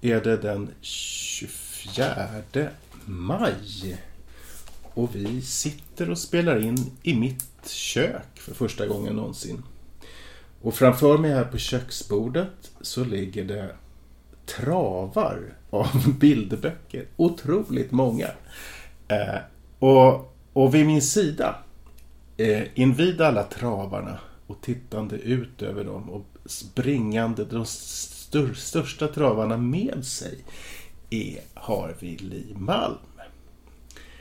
är det den 24 maj. Och vi sitter och spelar in i mitt kök för första gången någonsin. Och framför mig här på köksbordet så ligger det travar av bilderböcker. Otroligt många. Eh, och, och vid min sida, eh, invid alla travarna och tittande ut över dem och springande de stör, största travarna med sig är, har vi Li Malm.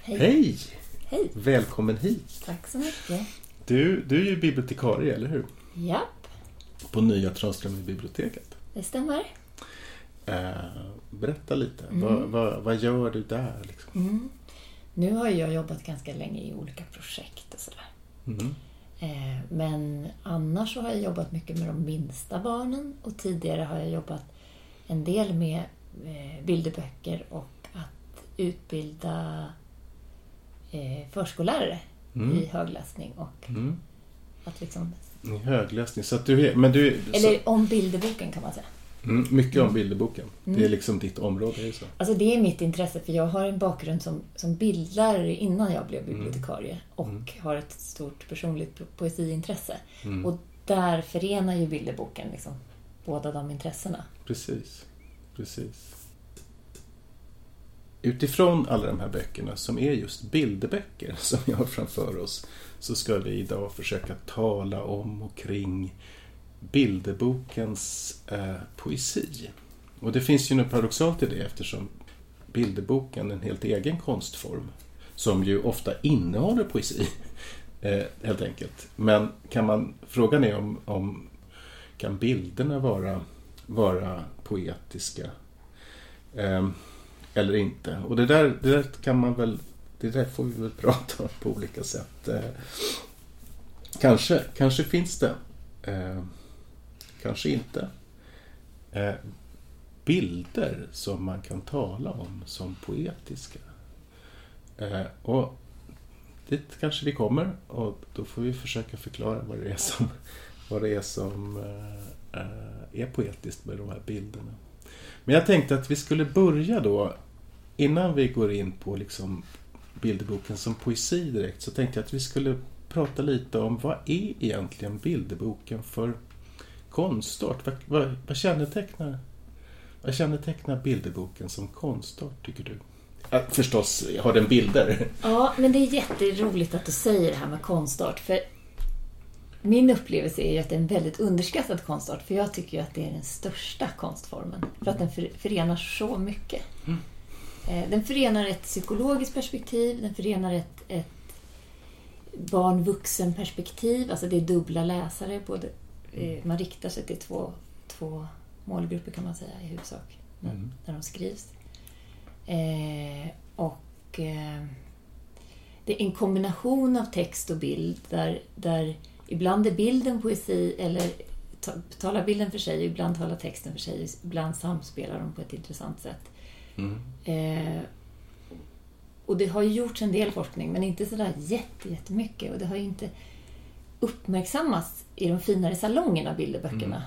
Hej. Hej! Hej. Välkommen hit. Tack så mycket. Du, du är ju bibliotekarie, eller hur? Japp, På Nya Tranströmerbiblioteket. det stämmer. Eh, berätta lite. Mm. Vad, vad, vad gör du där? Liksom? Nu har jag jobbat ganska länge i olika projekt och sådär. Mm. Eh, Men annars så har jag jobbat mycket med de minsta barnen och tidigare har jag jobbat en del med eh, bilderböcker och att utbilda eh, förskollärare Mm. i högläsning och Mm. att liksom, I högläsning. Så att du men du, så, eller om bilderboken kan man säga. Mm, mycket om bilderboken. Det är Mm. liksom ditt område, är så? Alltså det är mitt intresse för jag har en bakgrund som, som bildlärare innan jag blev bibliotekarie och Mm. har ett stort personligt po- poesiintresse. Mm. Och där förenar ju bilderboken liksom båda de intressena. Precis. Precis. Utifrån alla de här böckerna som är just bilderböcker som vi har framför oss så ska vi idag försöka tala om och kring bilderbokens eh, poesi. Och det finns ju något paradoxalt i det eftersom bilderboken är en helt egen konstform som ju ofta innehåller poesi, eh, helt enkelt. Men kan man, frågan är om, om kan bilderna vara, vara poetiska eh, eller inte? Och det där, det där kan man väl, det där får vi väl prata om på olika sätt. Eh, kanske, kanske finns det. Ehm. Kanske inte. Eh, bilder som man kan tala om som poetiska. Eh, och dit kanske vi kommer och då får vi försöka förklara vad det är som, vad det är som eh, eh är poetiskt med de här bilderna. Men jag tänkte att vi skulle börja då, innan vi går in på liksom bilderboken som poesi direkt, så tänkte jag att vi skulle prata lite om vad är egentligen bilderboken för konstart? Vad, vad, vad, kännetecknar, vad kännetecknar bilderboken som konstart, tycker du? Förstås har den bilder. Ja, men det är jätteroligt att du säger det här med konstart. För min upplevelse är ju att det är en väldigt underskattad konstart. För jag tycker ju att det är den största konstformen. För att den för- förenar så mycket. Eh, Den förenar ett psykologiskt perspektiv, den förenar ett, ett barn-vuxen-perspektiv. Alltså det är dubbla läsare. Både, man riktar sig till två, två målgrupper kan man säga i huvudsak. När, Mm. när de skrivs. Eh, och eh, det är en kombination av text och bild där, där ibland är bilden poesi eller ta, talar bilden för sig, ibland talar texten för sig, ibland samspelar de på ett intressant sätt. Mm. Eh, och det har ju gjorts en del forskning, men inte sådär jätte, jättemycket. Och det har ju inte uppmärksammats i de finare salongerna, bilderböckerna.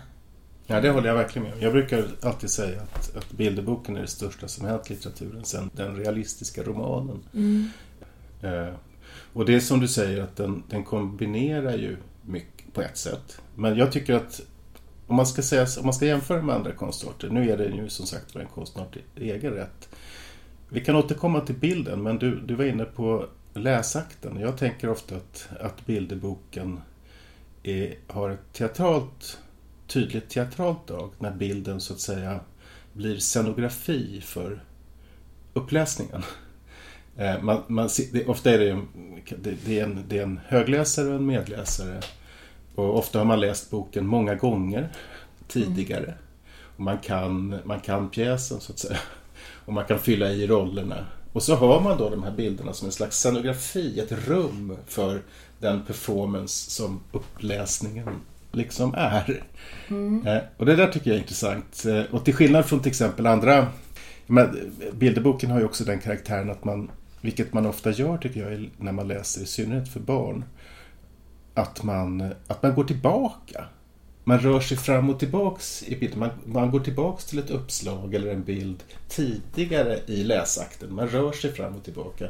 Ja, det håller jag verkligen med om. Jag brukar alltid säga att, att bilderboken är det största som hänt litteraturen sen den realistiska romanen. Mm. Eh, och det är som du säger att den, den kombinerar ju mycket på ett sätt. Men jag tycker att om man ska, säga, om man ska jämföra med andra konstarter, nu är det ju som sagt en konstart i egen rätt. Vi kan återkomma till bilden, men du, du var inne på läsakten. Jag tänker ofta att, att bilderboken är, har ett teatralt, tydligt teatralt drag när bilden så att säga blir scenografi för uppläsningen. Eh, Man, man, det, ofta är det, en- det, det, är en, det är en högläsare och en medläsare. Och ofta har man läst boken många gånger tidigare. och man kan, man kan pjäsen så att säga. Och man kan fylla i rollerna. Och så har man då de här bilderna som en slags scenografi, ett rum för den performance som uppläsningen liksom är. Mm. Och det där tycker jag är intressant. Eh, och till skillnad från till exempel andra men bilderboken har ju också den karaktären att man, vilket man ofta gör tycker jag när man läser, i synnerhet för barn, att man, att man går tillbaka. Man rör sig fram och tillbaks i bilden. Man, man går tillbaks till ett uppslag eller en bild tidigare i läsakten. Man rör sig fram och tillbaka.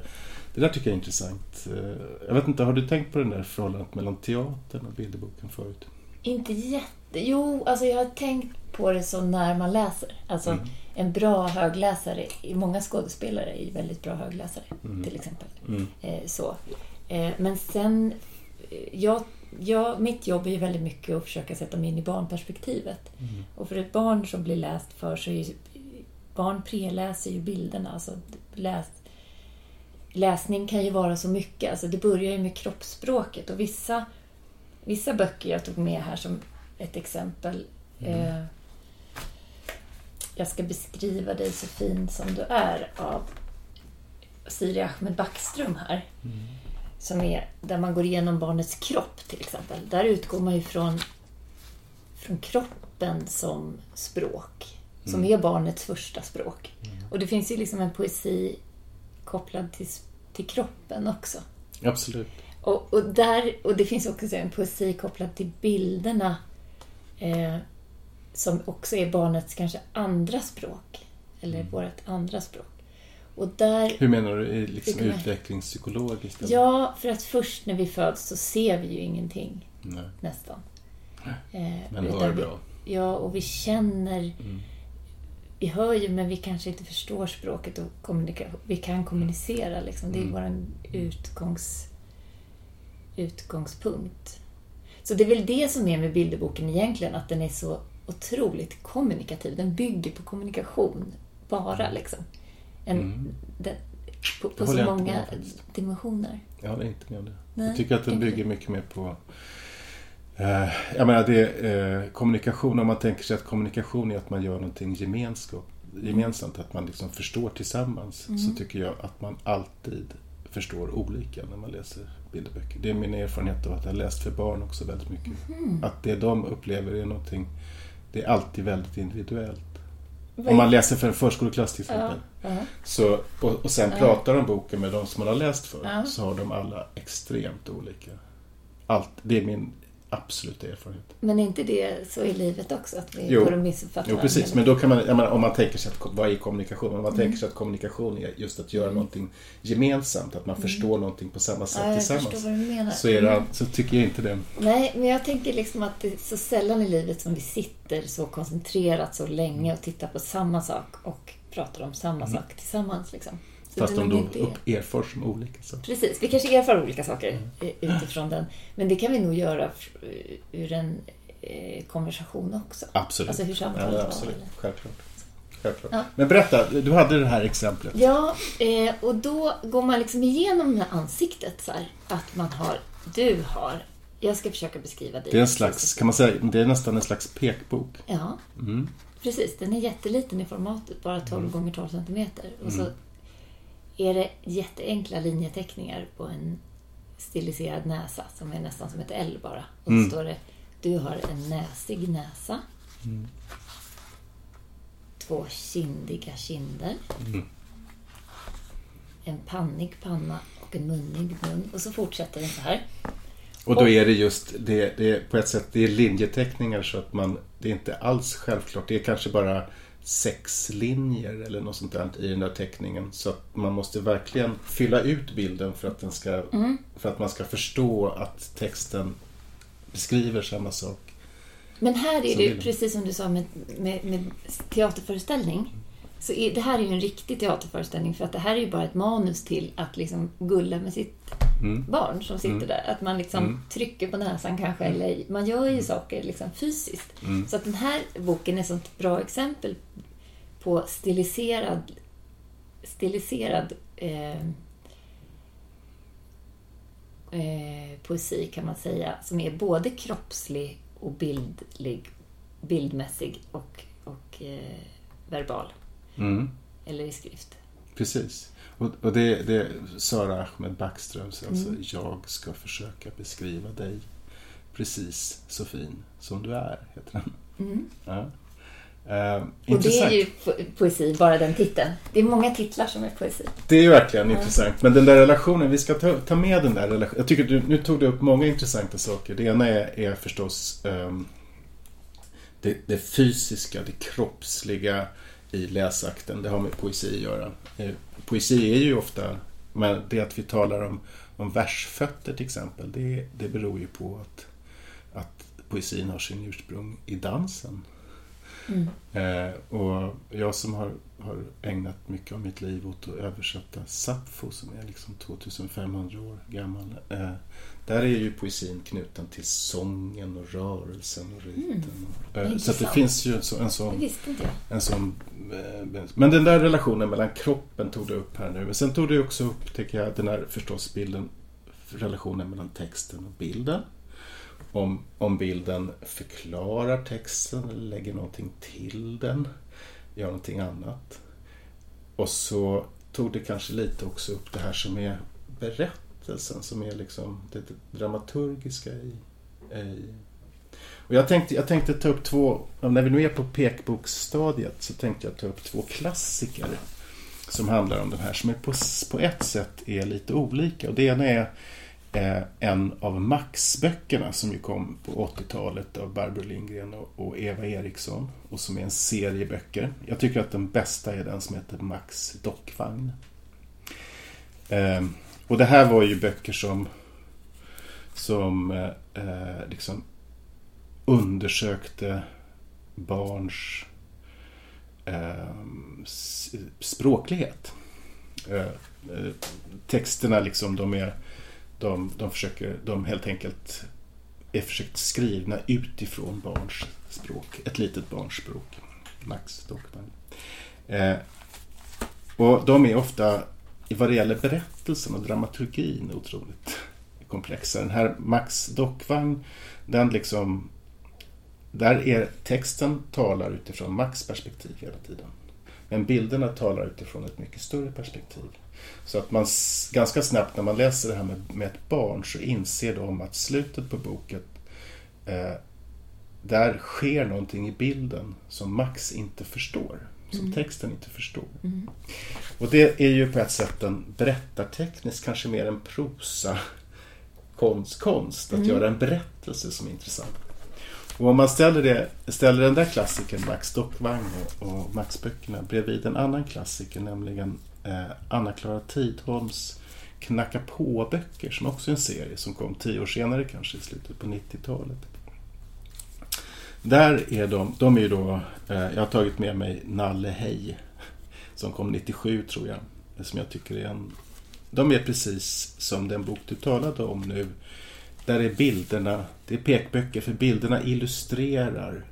Det där tycker jag är intressant. Eh, jag vet inte, har du tänkt på det där förhållandet mellan teatern och bilderboken förut? Inte jätte... Jo, alltså jag har tänkt på det så när man läser. Alltså mm. en bra högläsare, många skådespelare är ju väldigt bra högläsare mm. till exempel. Mm. Eh, så. Eh, men sen, jag, jag, mitt jobb är ju väldigt mycket att försöka sätta mig in i barnperspektivet. Mm. Och för ett barn som blir läst för så är ju, barn preläser ju bilderna. Alltså läs, läsning kan ju vara så mycket. Alltså det börjar ju med kroppsspråket och vissa, vissa böcker jag tog med här som ett exempel. Mm. Eh, jag ska beskriva dig så fin som du är av Siri Ahmed Backström här. Mm. Som är där man går igenom barnets kropp till exempel. Där utgår man ju från, från kroppen som språk. Som mm. är barnets första språk. Mm. Och det finns ju liksom en poesi kopplad till, till kroppen också. Absolut. Och, och, där, och det finns också en poesi kopplad till bilderna eh, som också är barnets kanske andra språk. Eller mm. vårt andra språk. Och där, Hur menar du? Liksom utvecklingspsykologiskt? Ja, för att först när vi föds så ser vi ju ingenting. Nej. Nästan. Eh, Men hör bra. Ja, och vi känner... Mm. Vi hör ju, men vi kanske inte förstår språket och kommunika- vi kan kommunicera. Liksom. Det är mm. vår utgångs, utgångspunkt. Så det är väl det som är med bilderboken egentligen, att den är så otroligt kommunikativ. Den bygger på kommunikation bara liksom. En, mm. den, på, på så många med, dimensioner. Jag håller inte med om det. Nej, jag tycker att den bygger mycket mer på eh, jag menar, det är eh, kommunikation, om man tänker sig att kommunikation är att man gör någonting gemenskap, gemensamt, att man liksom förstår tillsammans, mm. så tycker jag att man alltid förstår olika när man läser bilderböcker. Det är min erfarenhet av att jag har läst för barn också väldigt mycket. Mm. Att det de upplever är någonting, det är alltid väldigt individuellt. Om man läser för en förskoleklass till exempel. Uh-huh. så, och, och sen uh-huh. pratar om boken med de som man har läst för, uh-huh. så har de alla extremt olika. Allt, det är min absoluta erfarenhet. Men är inte det så i livet också? Att vi jo. går och missuppfattar Jo, precis. Men då kan man, menar, om man tänker sig att, vad är kommunikation? Om man mm. tänker sig att kommunikation är just att göra mm. någonting gemensamt, att man mm. förstår någonting på samma sätt ja, tillsammans. Så, är det, mm. så tycker jag inte det. Nej, men jag tänker liksom att det är så sällan i livet som vi sitter så koncentrerat så länge och tittar på samma sak och pratar om samma mm. sak tillsammans. Liksom. Fast de då upp, erfar som olika saker. Precis, vi kanske erfar olika saker mm. utifrån den. Men det kan vi nog göra ur en eh, konversation också. Absolut. Alltså hur samtalet ja, absolut. var. Självklart. Självklart. Ja. Men berätta, du hade det här exemplet. Ja, eh, och då går man liksom igenom det ansiktet så här, att man har, du har, jag ska försöka beskriva dig. Det är en slags, kan man säga, det är nästan en slags pekbok. Ja, mm. precis. Den är jätteliten i formatet, bara 12 mm. gånger 12 centimeter. Och så mm är det jätteenkla linjeteckningar på en stiliserad näsa som är nästan som ett L bara. Och så mm. står det Du har en näsig näsa. Mm. Två kindiga kinder. Mm. En pannig panna och en munnig mun. Och så fortsätter den så här. Och då är det just, det, det är på ett sätt, det är linjeteckningar så att man, det är inte alls självklart. Det är kanske bara sex linjer eller något sånt där i den där teckningen. Så att man måste verkligen fylla ut bilden för att, den ska, mm. för att man ska förstå att texten beskriver samma sak. Men här är det ju, precis som du sa med, med, med teaterföreställning. Så är, det här är ju en riktig teaterföreställning för att det här är ju bara ett manus till att liksom gulla med sitt mm. barn som sitter mm. där. Att man liksom mm. trycker på näsan kanske, mm. eller man gör ju mm. saker liksom fysiskt. Så att den här boken är ett sånt bra exempel på stiliserad, stiliserad eh, eh, poesi kan man säga, som är både kroppslig och bildlig, bildmässig och och eh, verbal. Mm. Eller i skrift. Precis. Och, och det, det är Sara Ahmed Backströms, alltså Mm. Jag ska försöka beskriva dig precis så fin som du är, heter den. Mm. Ja. Eh, Och det är ju po- poesi, bara den titeln. Det är många titlar som är poesi. Det är verkligen Ja. intressant. Men den där relationen, vi ska ta, ta med den där relationen. Jag tycker du, nu tog du upp många intressanta saker. Det ena är, är förstås ehm, det, det fysiska, det kroppsliga i läsakten. Det har med poesi att göra. Eh, poesi är ju ofta, men det att vi talar om, om versfötter till exempel, det, det beror ju på att, att poesin har sin ursprung i dansen. Mm. Eh, och jag som har, har ägnat mycket av mitt liv åt att översätta Sappho som är liksom 2500 år gammal. Eh, där är ju poesin knuten till sången och rörelsen och rytmen. Eh, så det finns ju en, så, en sån... En sån eh, men den där relationen mellan kroppen tog du upp här nu. Men sen tog du också upp, tycker jag, den här förstås bilden, relationen mellan texten och bilden. Om, om bilden förklarar texten eller lägger någonting till den, gör någonting annat. Och så tog det kanske lite också upp det här som är berättelsen, som är liksom det dramaturgiska i, i och jag tänkte, jag tänkte ta upp två, när vi nu är på pekboksstadiet så tänkte jag ta upp två klassiker som handlar om den här som är på, på ett sätt är lite olika. Och det ena är Eh, en av Max-böckerna som ju kom på 80-talet av Barbro Lindgren och, och Eva Eriksson och som är en serie böcker. Jag tycker att den bästa är den som heter Max dockvagn. Eh, och det här var ju böcker som som eh, eh liksom undersökte barns eh, språklighet. Eh, eh, texterna liksom, de är de, de försöker, de helt enkelt är försökt skrivna utifrån barns språk, ett litet barns språk. Max Dockman. Eh, och de är ofta, vad det gäller berättelsen och dramaturgin, otroligt komplexa. Den här Max Dockvagn, den liksom där är texten talar utifrån Max perspektiv hela tiden. Men bilderna talar utifrån ett mycket större perspektiv. Så att man ganska snabbt när man läser det här med, med ett barn så inser de att slutet på boken eh, där sker någonting i bilden som Max inte förstår. Som Mm. texten inte förstår. Mm. Och det är ju på ett sätt en berättarteknisk, kanske mer en prosa konst, konst att Mm. göra en berättelse som är intressant. Och om man ställer, det, ställer den där klassikern, Max Dockvagn och, och Max-böckerna bredvid en annan klassiker, nämligen Eh, Anna-Klara Tidholms Knacka på-böcker, som också är en serie som kom tio år senare, kanske i slutet på 90-talet. Där är de, de är ju då, eh, jag har tagit med mig Nalle Hej, som kom 97 tror jag, som jag tycker är en de är precis som den bok du talade om nu. Där är bilderna, det är pekböcker för bilderna illustrerar.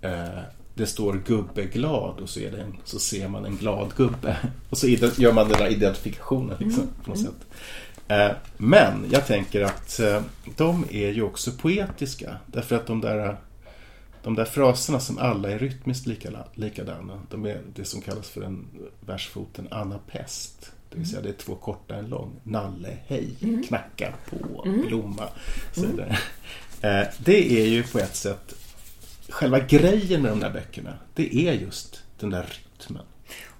Eh, det står gubbe glad och så, är det en, så ser man en glad gubbe. Och så gör man den där identifikationen liksom, Mm, på något mm. sätt. Eh, men jag tänker att eh, de är ju också poetiska. Därför att de där, de där fraserna som alla är rytmiskt likadana. De är det som kallas för en versfoten anapest. Det vill säga det är två korta, en lång. Nalle, hej, Mm. knacka på, Mm. blomma. Så Mm. vidare. Eh, det är ju på ett sätt själva grejen med de där böckerna. Det är just den där rytmen.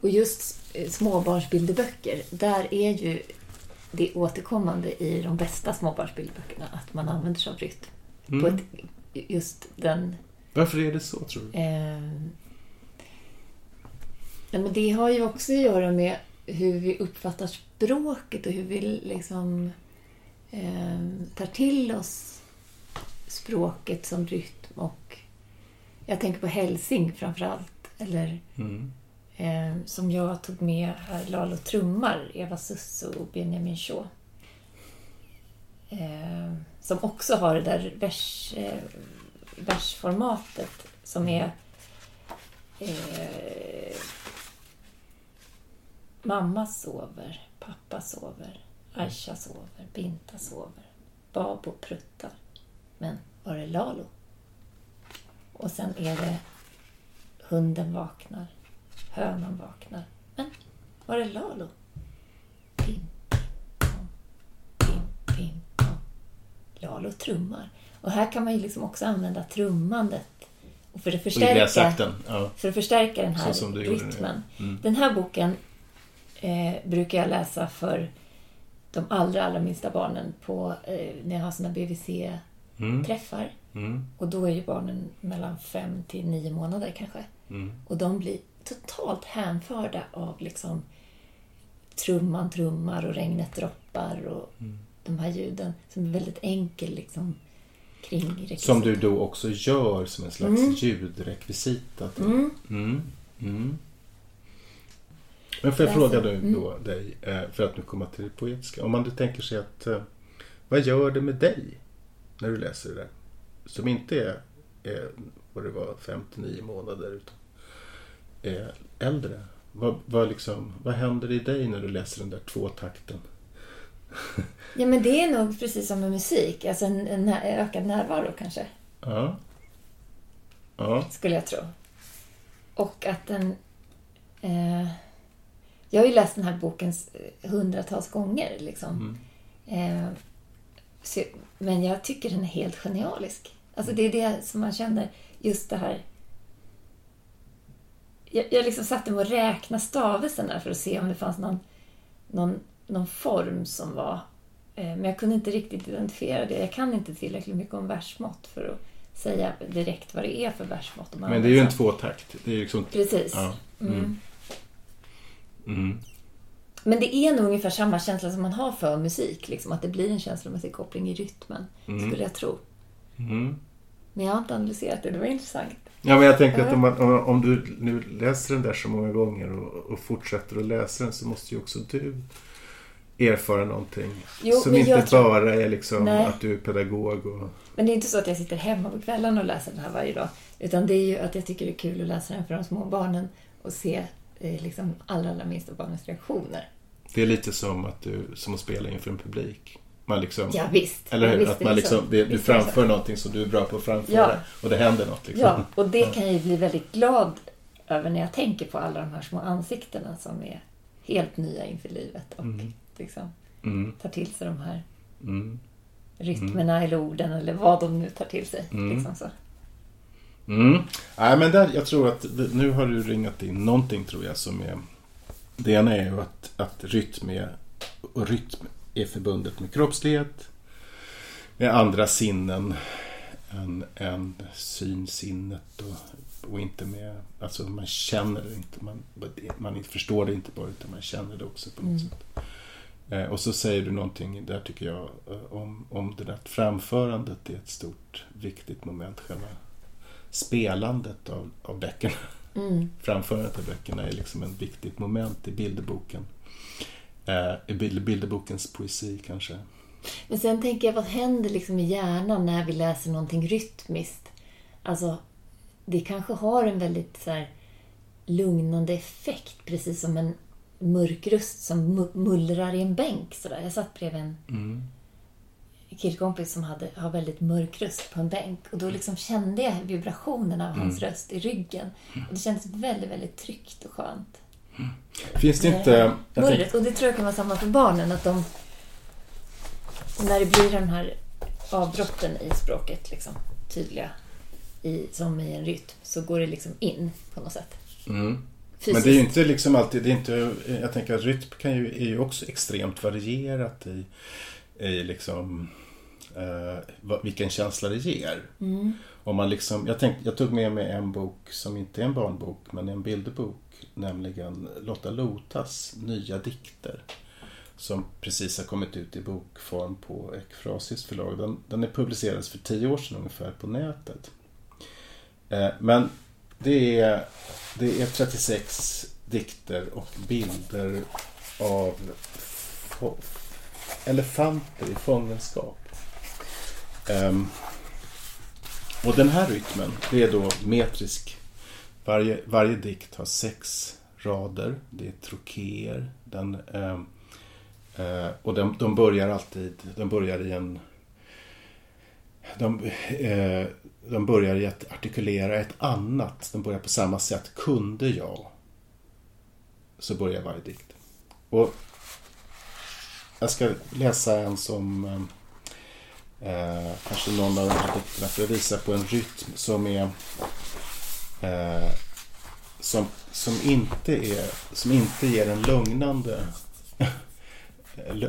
Och just småbarnsbilderböcker, där är ju det återkommande i de bästa småbarnsbilderböckerna att man använder sig av rytm. På Mm. ett, just den... Varför är det så tror du? Eh, men det har ju också att göra med hur vi uppfattar språket och hur vi liksom eh, tar till oss språket som rytm. Och jag tänker på Helsing framför allt. Eller Mm. eh, som jag tog med här, Lalo trummar, Eva Susso och Benjamin Shaw. Eh, som också har det där vers, eh, versformatet som är eh, Mamma sover, pappa sover, Aisha sover, Binta sover, Babo pruttar. Men var är Lalo? Och sen är det Hunden vaknar. Hönan vaknar. Men var är Lalo? Pim, pom, pim, pim, pom. Lalo trummar. Och här kan man ju liksom också använda trummandet och för att förstärka. Ja. för att förstärka den här rytmen. Mm. Den här boken eh, brukar jag läsa för de allra, allra minsta barnen på, eh, när jag har såna BVC-träffar. Mm. Mm. Och då är ju barnen mellan fem till nio månader kanske. Mm. Och de blir totalt hänförda av liksom trumman trummar och regnet droppar och Mm. de här ljuden som är väldigt enkel liksom kring. Som du då också gör som en slags Mm. ljudrekvisita. Mm. Mm. Mm. Men får jag fråga nu då dig, eh, för att nu komma till det poetiska. Om man då tänker sig att, eh, vad gör det med dig när du läser det där? Som inte är, är vad det var, 59 månader utan är äldre. Vad, vad, liksom, vad händer i dig när du läser den där tvåtakten? Ja, men det är nog precis som med musik. Alltså en, en ökad närvaro kanske, Ja. Ja. skulle jag tro. Och att den... Eh, jag har ju läst den här boken hundratals gånger. Liksom. Mm. Eh, men jag tycker den är helt genialisk. Alltså det är det som man känner, just det här... Jag, jag liksom satte mig och räknade stavelserna för att se om det fanns någon, någon, någon form som var... Eh, men jag kunde inte riktigt identifiera det. Jag kan inte tillräckligt mycket om versmått för att säga direkt vad det är för versmått. Men det är ju en tvåtakt. Det är liksom... Precis. Ja. Mm. Mm. Mm. Men det är nog ungefär samma känsla som man har för musik. Liksom, att det blir en känslomässig koppling i rytmen, Mm. skulle jag tro. Mm. Men jag har inte analyserat det. Det var intressant. Ja, men jag tänker att om, man, om, om du nu läser den där så många gånger och, och fortsätter att läsa den så måste ju också du erfara någonting. Jo, som inte tror- bara är liksom Nej. att du är pedagog och... Men det är inte så att jag sitter hemma på kvällen och läser den här varje dag. Utan det är ju att jag tycker det är kul att läsa den för de små barnen och se liksom allra, allra minsta barnens reaktioner. Det är lite som att du som att spela inför en publik. Man liksom, Ja, visst. Eller hur? visst att man liksom, det, du framför någonting som du är bra på att framföra Ja. och det händer något. Liksom. Ja, och det kan jag ju bli väldigt glad över när jag tänker på alla de här små ansiktena som är helt nya inför livet och Mm. liksom Mm, tar till sig de här mm, rytmerna eller orden eller vad de nu tar till sig. Mm. Liksom så. Mm. Nej, men där, jag tror att nu har du ringat in någonting tror jag som är... Det ena är ju att, att rytm, är, och rytm är förbundet med kroppslighet, med andra sinnen än, än synsinnet och, och inte med... Alltså man känner det inte, man, man förstår det inte bara utan man känner det också på något Mm. sätt. Eh, Och så säger du någonting där tycker jag eh, om, om det där framförandet är ett stort viktigt moment. Själva spelandet av, av böckerna. Mm. Framförandet av böckerna är liksom ett viktigt moment i bilderboken. Eh, I bild, bilderbokens poesi kanske. Men sen tänker jag, vad händer liksom i hjärnan när vi läser någonting rytmiskt? Alltså, det kanske har en väldigt så här, lugnande effekt, precis som en mörk röst som mu- mullrar i en bänk. Så där. Jag satt bredvid en Mm. Killkompis som hade, har väldigt mörk röst på en bänk. Och då liksom kände jag vibrationerna av hans röst i ryggen. Och det kändes väldigt, väldigt tryggt och skönt. Finns det inte... Jag tänker, Mullret. Och det tror jag kan vara samma för barnen. Att de, när det blir de här avbrotten i språket, liksom, tydliga, i, som i en rytm, så går det liksom in på något sätt. mm. Men det är ju inte liksom alltid, det är inte, jag tänker att rytm kan ju, är ju också extremt varierat i, i liksom, eh, vilken känsla det ger. Mm. Om man liksom, jag, tänkte, jag tog med mig en bok som inte är en barnbok men en bilderbok. Nämligen Lotta Lotas nya dikter. Som precis har kommit ut i bokform på Ekfrasis förlag. Den, den är publicerad för tio år sedan ungefär på nätet. Eh, men det är, det är 36 dikter och bilder av elefanter i fångenskap. Um, och den här rytmen, det är då metrisk. Varje, varje dikt har sex rader. Det är trokéer. Den, um, uh, och de, de börjar alltid, de börjar i en... De, uh, de börjar i att artikulera ett annat. De börjar på samma sätt. Kunde jag? Så börjar varje dikt. Och jag ska läsa en som ehm, eh, kanske någon av de här dikterna för att visa på en rytm som är eh, som, som, inte är, som inte ger en lugnande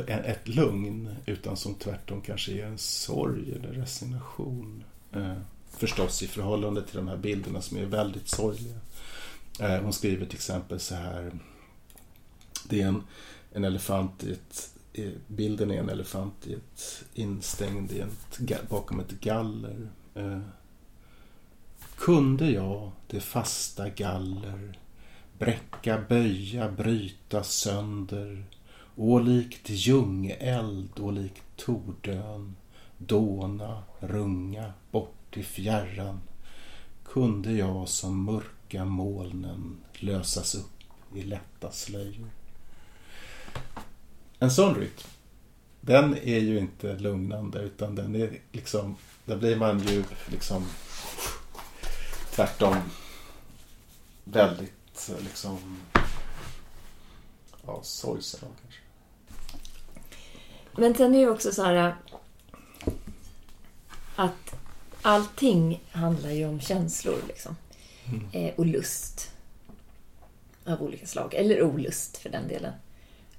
ett lugn utan som tvärtom kanske ger en sorg eller resignation. Eh, förstås i förhållande till de här bilderna som är väldigt sorgliga. Eh, hon skriver till exempel så här. Det är en, en elefant i ett bilden är en elefant i ett, instängd i ett, bakom ett galler. Eh, kunde jag det fasta galler bräcka, böja, bryta sönder och likt ljungeld och likt tordön dåna, runga bort i fjärran kunde jag som mörka molnen lösas upp i lätta slöjor. En sån rytm, den är ju inte lugnande utan den är liksom, där blir man ju liksom tvärtom väldigt liksom ja, sorgsen kanske. Men sen är det också så här att allting handlar ju om känslor liksom. Mm. Eh, och lust. Av olika slag. Eller olust för den delen.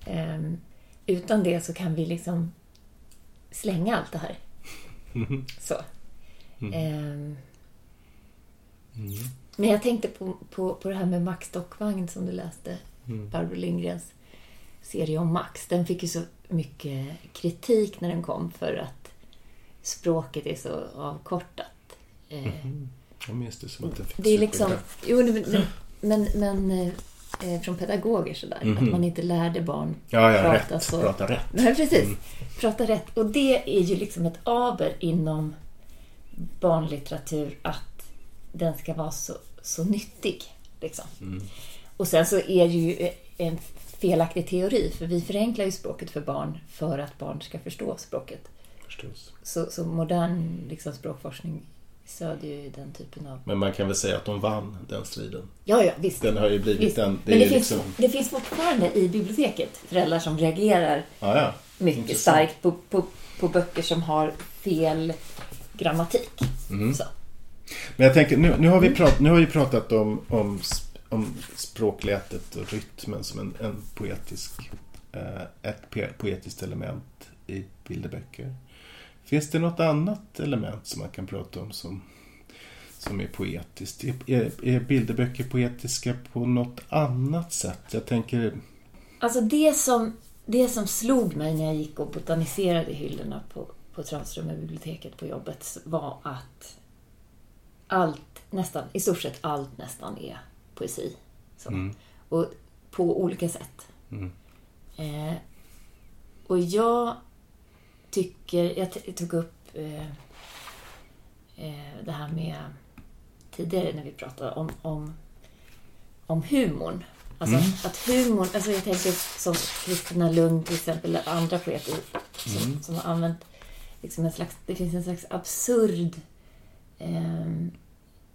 Eh, utan det så kan vi liksom slänga allt det här. Mm. Så. Mm. Eh, men jag tänkte på, på, på det här med Max Stockvagn som du läste. Mm. Barbro Lindgrens serie om Max. Den fick ju så mycket kritik när den kom för att språket är så avkortat. Mm. Jag minns det som att den fick det är liksom, jo, men, men, men eh, från pedagoger sådär. Mm. Att mhm. man inte lärde barn ja, ja, prata rätt. så. Prata rätt. Nej, precis. Mm. Prata rätt. Och det är ju liksom ett aber inom barnlitteratur att den ska vara så, så nyttig. Liksom. Mm. Och sen så är det ju en felaktig teori, för vi förenklar ju språket för barn för att barn ska förstå språket. Förstås. Så, så modern liksom, språkforskning stödjer ju den typen av... Men man kan väl säga att de vann den striden? Ja, ja, visst. Den har ju blivit visst. en... Det Men det, finns, liksom... det finns fortfarande i biblioteket föräldrar som reagerar ah, ja. mycket starkt på, på, på böcker som har fel grammatik. Mm. Men jag tänker, nu, nu, har, vi prat, nu har vi pratat om, om om språklätet och rytmen som en, en poetisk, eh, ett poetiskt element i bilderböcker. Finns det något annat element som man kan prata om som, som är poetiskt? Är, är bilderböcker poetiska på något annat sätt? Jag tänker... Alltså det som, det som slog mig när jag gick och botaniserade hyllorna på, på Transrummet-biblioteket på jobbet var att allt, nästan, i stort sett allt nästan är poesi. Mm. Och på olika sätt. Mm. Eh, och jag tycker, jag tog upp eh, eh, det här med tidigare när vi pratade om, om, om humorn. Alltså mm. att humorn, alltså jag tänker som Kristina Lund till exempel, eller andra poeter som, mm. som har använt liksom en slags, det finns en slags absurd eh,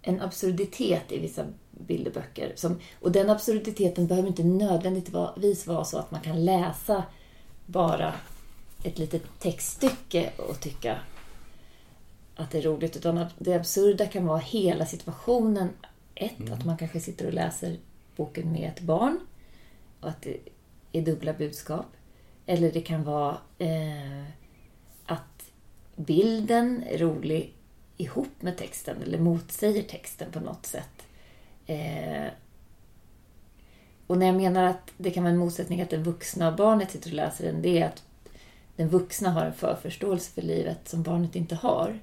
en absurditet i vissa bilderböcker. Som, och den absurditeten behöver inte nödvändigtvis vara så att man kan läsa bara ett litet textstycke och tycka att det är roligt. Utan det absurda kan vara hela situationen. Ett, mm. att man kanske sitter och läser boken med ett barn och att det är dubbla budskap. Eller det kan vara eh, att bilden är rolig ihop med texten eller motsäger texten på något sätt. Eh, och när jag menar att det kan vara en motsättning att den vuxna barnet sitter och läser den, det är att den vuxna har en förförståelse för livet som barnet inte har.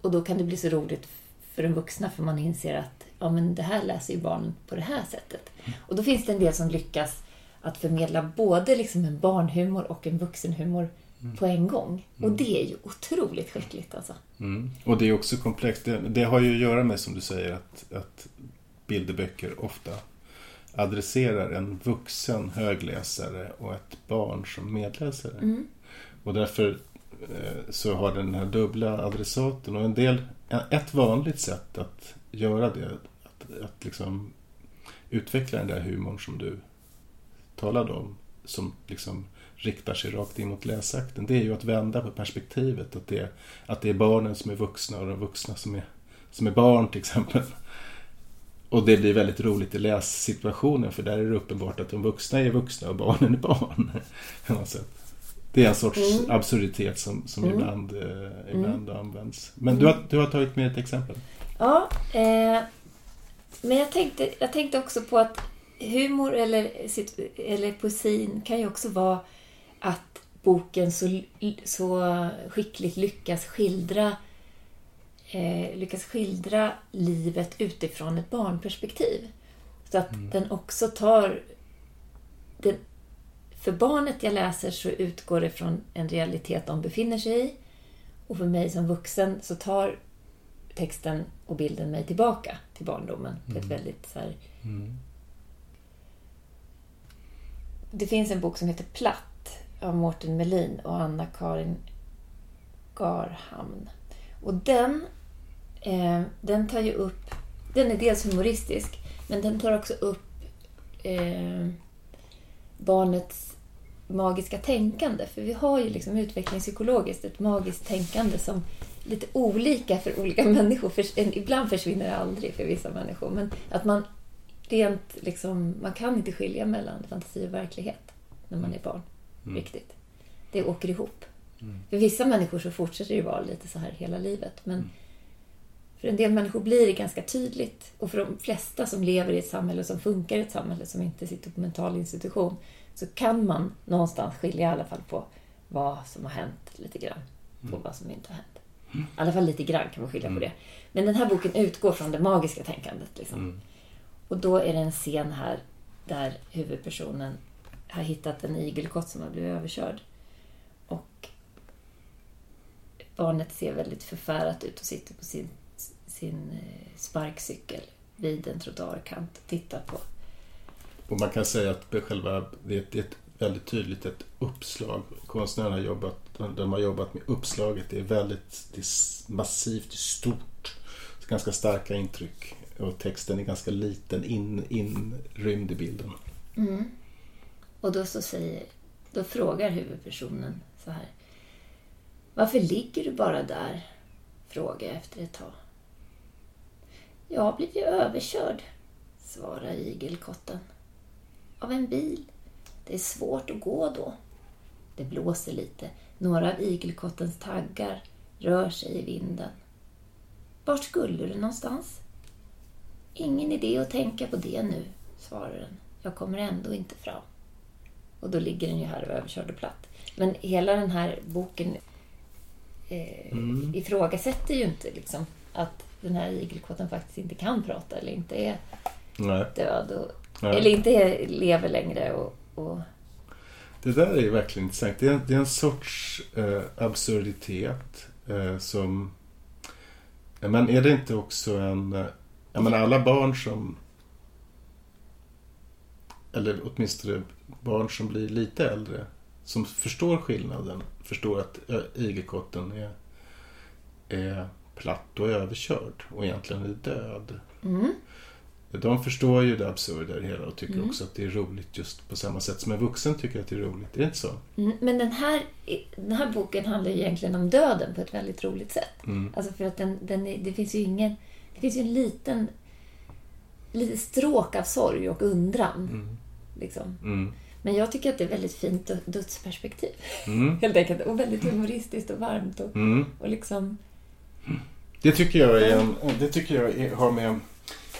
Och då kan det bli så roligt för den vuxna för man inser att ja, men det här läser ju barnen på det här sättet. Och då finns det en del som lyckas att förmedla både liksom en barnhumor och en vuxenhumor mm. på en gång. Mm. Och det är ju otroligt skickligt alltså. Mm. Och det är också komplext. Det, det, har ju att göra med, som du säger, att, att bilderböcker ofta adresserar en vuxen högläsare och ett barn som medläsare. Mm. Och därför eh, så har den här dubbla adressaten och en del ett vanligt sätt att göra det, att, att liksom utveckla den där humorn som du talade om, som liksom riktar sig rakt in mot läsakten, det är ju att vända på perspektivet. Att det, är, att det är barnen som är vuxna och de vuxna som är, som är barn till exempel. Och det blir väldigt roligt i lässituationen för där är det uppenbart att de vuxna är vuxna och barnen är barn. Det är en sorts mm. absurditet som, som mm. ibland, eh, ibland mm. används. Men du, har, du har tagit med ett exempel. Ja, eh, men jag tänkte, jag tänkte också på att humor eller, eller poesin kan ju också vara att boken så, så skickligt lyckas skildra eh, lyckas skildra livet utifrån ett barnperspektiv. Så att mm. den också tar... Den, för barnet jag läser så utgår det från en realitet de befinner sig i. Och för mig som vuxen så tar texten och bilden mig tillbaka till barndomen på ett mm. väldigt så här... Mm. Det finns en bok som heter Platt av Mårten Melin och Anna-Karin Garhamn. Och den Eh, den tar ju upp... Den är dels humoristisk, men den tar också upp eh, barnets magiska tänkande. För vi har ju liksom utvecklingspsykologiskt ett magiskt tänkande som är lite olika för olika människor. För, ibland försvinner det aldrig för vissa människor. Men att man rent liksom, man kan inte skilja mellan fantasi och verklighet när man är barn. Mm. Riktigt. Det åker ihop. Mm. För vissa människor så fortsätter det vara lite så här hela livet. Men mm. För en del människor blir det ganska tydligt. Och för de flesta som lever i ett samhälle som funkar i ett samhälle som inte sitter på mental institution så kan man någonstans skilja i alla fall på vad som har hänt lite grann och mm. vad som inte har hänt. I alla fall lite grann kan man skilja på mm. det. Men den här boken utgår från det magiska tänkandet. Liksom. Mm. Och då är det en scen här där huvudpersonen har hittat en igelkott som har blivit överkörd. Och barnet ser väldigt förfärat ut och sitter på sin sin eh, sparkcykel vid en trottoarkant och tittar på. Och man kan säga att själva, det är ett, ett väldigt tydligt ett uppslag. Konstnärerna har jobbat, de har jobbat med uppslaget. Det är väldigt det är massivt, stort. Ganska starka intryck. Och texten är ganska liten, in, inrymd i bilden. Mm. Och då så säger, då frågar huvudpersonen så här. Varför ligger du bara där? Frågar jag efter ett tag. Jag har blivit överkörd, svarar igelkotten. Av en bil. Det är svårt att gå då. Det blåser lite. Några av igelkottens taggar rör sig i vinden. Vart skulle du någonstans? Ingen idé att tänka på det nu, svarar den. Jag kommer ändå inte fram. Och då ligger den ju här och överkörd och platt. Men hela den här boken eh, mm. ifrågasätter ju inte liksom att den här igelkotten faktiskt inte kan prata eller inte är Nej. död. Och, eller inte lever längre. Och, och, Det där är verkligen intressant. Det är en, det är en sorts eh, absurditet eh, som... Men är det inte också en... Eh, jag menar alla barn som... Eller åtminstone barn som blir lite äldre. Som förstår skillnaden. Förstår att igelkotten är, är platt och överkörd och egentligen är död. Mm. De förstår ju det absurda i det hela och tycker mm. också att det är roligt just på samma sätt som en vuxen tycker att det är roligt. Är det inte så? Mm, men den här, den här boken handlar ju egentligen om döden på ett väldigt roligt sätt. Mm. Alltså för att den, den är, det finns ju ingen... Det finns ju en liten... Lite stråk av sorg och undran. Mm. Liksom. Mm. Men jag tycker att det är väldigt fint dödsperspektiv. Mm. Helt enkelt. Och väldigt humoristiskt och varmt. Och, och liksom det tycker jag, är en, det tycker jag är, har med,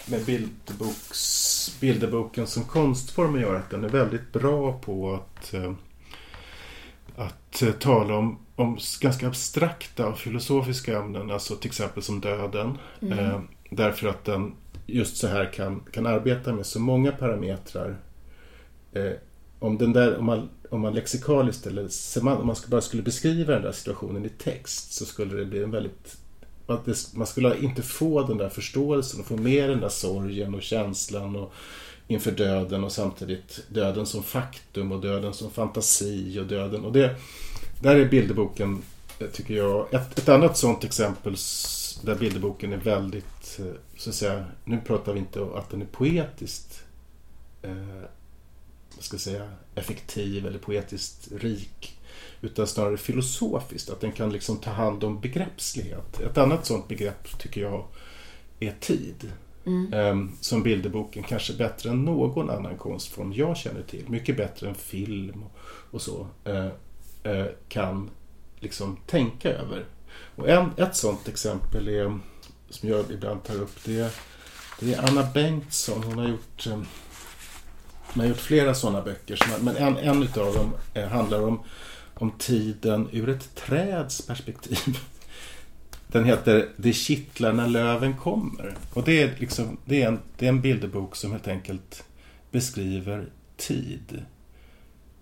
med bildboks, bilderboken som konstform att göra. Att den är väldigt bra på att, eh, att eh, tala om, om ganska abstrakta och filosofiska ämnen. Alltså till exempel som döden. Mm. Eh, därför att den just så här kan, kan arbeta med så många parametrar. Eh, om, den där, om, man, om man lexikaliskt eller om man bara skulle beskriva den där situationen i text så skulle det bli en väldigt att det, man skulle inte få den där förståelsen och få med den där sorgen och känslan och inför döden och samtidigt döden som faktum och döden som fantasi och döden. Och det, där är bilderboken, eh, tycker jag, ett, ett annat sånt exempel där bilderboken är väldigt, eh, så att säga, nu pratar vi inte om att den är poetiskt eh, vad ska jag säga, effektiv eller poetiskt rik. Utan snarare filosofiskt, att den kan liksom ta hand om begreppslighet. Ett annat sådant begrepp tycker jag är tid. Mm. Um, som bilderboken kanske bättre än någon annan konstform jag känner till, mycket bättre än film och, så, uh, uh, kan liksom tänka över. Och en, ett sådant exempel är, som jag ibland tar upp, det, det är Anna Bengtsson. Hon har gjort, um, hon har gjort flera sådana böcker, men en, en av dem uh, handlar om, om tiden ur ett träds perspektiv. Den heter Det kittlar när löven kommer. Och det är, liksom, det är, en, det är en bilderbok som helt enkelt beskriver tid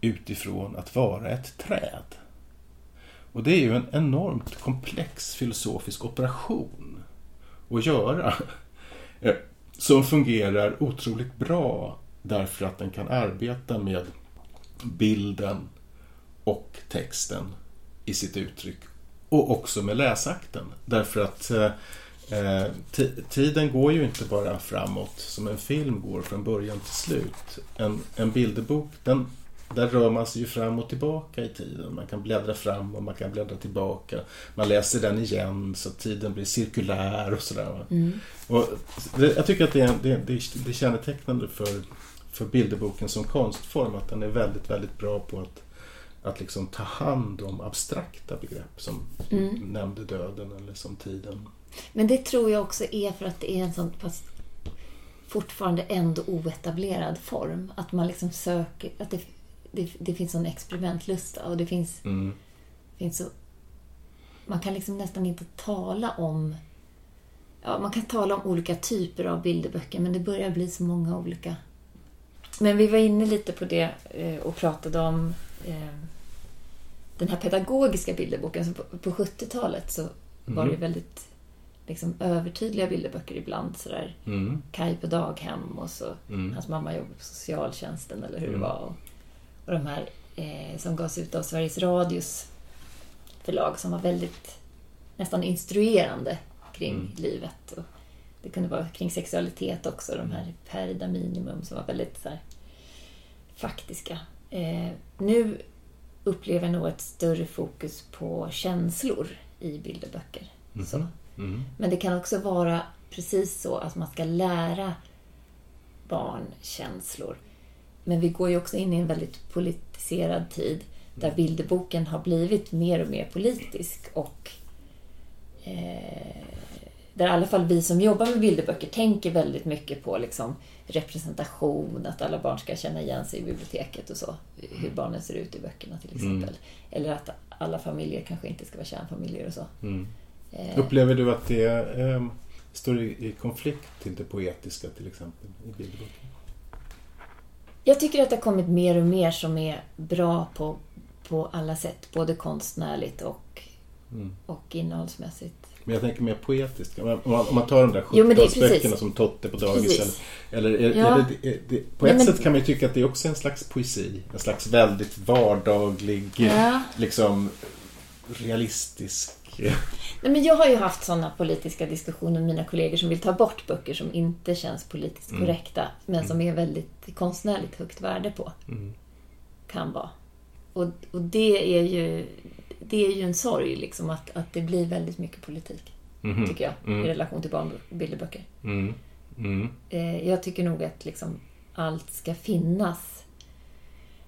utifrån att vara ett träd. Och det är ju en enormt komplex filosofisk operation att göra. Eh, som fungerar otroligt bra därför att den kan arbeta med bilden och texten i sitt uttryck och också med läsakten. Därför att eh, eh tiden går ju inte bara framåt som en film går från början till slut. En, en bilderbok, den, där rör man sig ju fram och tillbaka i tiden. Man kan bläddra fram och man kan bläddra tillbaka. Man läser den igen så att tiden blir cirkulär och sådär. Mm. Och det, jag tycker att det är, det, det, det är kännetecknande för, för bilderboken som konstform att den är väldigt, väldigt bra på att att liksom ta hand om abstrakta begrepp som mm. nämnde döden eller som tiden. Men det tror jag också är för att det är en sån pass fortfarande ändå oetablerad form. Att man liksom söker, att det, det, det finns en experimentlusta och det finns, mm. finns så, man kan liksom nästan inte tala om Ja, man kan tala om olika typer av bilderböcker men det börjar bli så många olika. Men vi var inne lite på det eh, och pratade om eh, den här pedagogiska bilderboken. Så på, på 70-talet så var det mm. väldigt liksom, övertydliga bilderböcker ibland. Sådär, mm. Kaj på daghem och så mm. hans mamma jobbade på socialtjänsten eller hur mm. det var. Och, och de här eh, som gavs ut av Sveriges Radios förlag som var väldigt nästan instruerande kring mm. livet. Och det kunde vara kring sexualitet också, de här Perida Minimum som var väldigt så här, faktiska. Eh, nu upplever nog ett större fokus på känslor i bilderböcker. Mm. Så. Mm. Men det kan också vara precis så att man ska lära barn känslor. Men vi går ju också in i en väldigt politiserad tid där bilderboken har blivit mer och mer politisk och eh, där i alla fall vi som jobbar med bilderböcker tänker väldigt mycket på liksom, representation, att alla barn ska känna igen sig i biblioteket och så. Hur mm. barnen ser ut i böckerna till exempel. Mm. Eller att alla familjer kanske inte ska vara kärnfamiljer och så. Mm. Eh. Upplever du att det eh, står i, konflikt till det poetiska till exempel i bilderboken? Jag tycker att det har kommit mer och mer som är bra på, på alla sätt. Både konstnärligt och, mm. och innehållsmässigt. Men jag tänker mer poetiskt. Om man, om man tar de där 70-talsböckerna som Totte på dagis. Precis. Eller, eller är, ja. är det, är det, på Nej, ett men... sätt kan man ju tycka att det är också en slags poesi. En slags väldigt vardaglig, ja. liksom realistisk... Nej, men jag har ju haft sådana politiska diskussioner med mina kollegor som vill ta bort böcker som inte känns politiskt mm. korrekta men som mm. är väldigt konstnärligt högt värde på. Mm. Kan vara. Och, och det är ju det är ju en sorg liksom att, att det blir väldigt mycket politik. Mm. Tycker jag. Mm. I relation till barnbilderböcker. Mm. Mm. Eh, jag tycker nog att liksom allt ska finnas.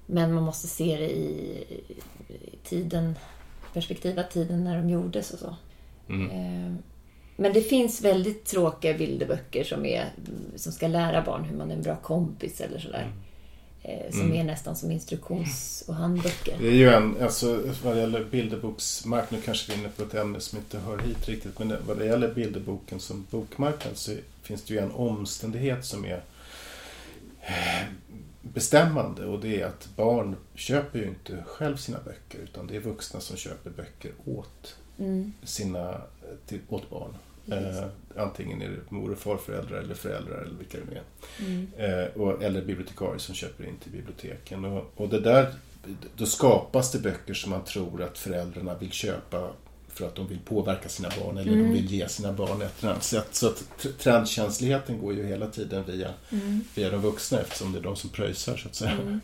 Men man måste se det i, i tiden, perspektivet tiden när de gjordes och så. Mm. Eh, men det finns väldigt tråkiga bilderböcker som, är, som ska lära barn hur man är en bra kompis eller sådär. Mm. Eh, som mm. är nästan som instruktions och handböcker. Det är ju en, alltså vad det gäller bilderboksmarknaden, nu kanske vi är inne på ett ämne som inte hör hit riktigt, men vad det gäller bilderboken som bokmarknad så finns det ju en omständighet som är eh, bestämmande och det är att barn köper ju inte själv sina böcker utan det är vuxna som köper böcker åt mm. sina, till, åt barn. Eh, antingen är det mor och farföräldrar eller föräldrar eller vilka det nu är. Mm. Eh, och, eller bibliotekarier som köper in till biblioteken. Och, och det där, då skapas det böcker som man tror att föräldrarna vill köpa för att de vill påverka sina barn eller mm. de vill ge sina barn ett eller annat sätt. Så att trendkänsligheten går ju hela tiden via, mm. via de vuxna eftersom det är de som pröjsar så att säga. Mm.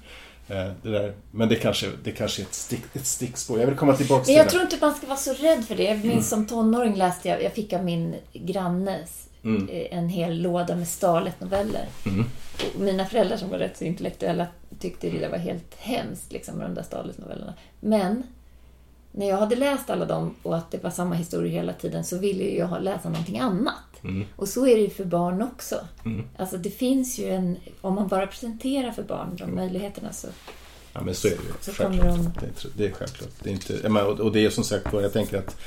Eh, det där, men det kanske, det kanske är ett, stick, ett stickspår. Jag vill komma tillbaka till det. Jag tror inte man ska vara så rädd för det. Jag minns mm. som tonåring läste jag, jag fick av min grannes mm. Eh, en hel låda med Starlet-noveller. Mm. mina föräldrar som var rätt så intellektuella tyckte det var helt hemskt liksom, med de där Starlet-novellerna. Men när jag hade läst alla dem och att det var samma historia hela tiden så ville jag läsa någonting annat. Mm. Och så är det ju för barn också. Mm. Alltså det finns ju en, om man bara presenterar för barn de mm. möjligheterna så Ja men så är det ju. Så självklart. De... Det, är, det är självklart. Det är inte, och det är som sagt jag tänker att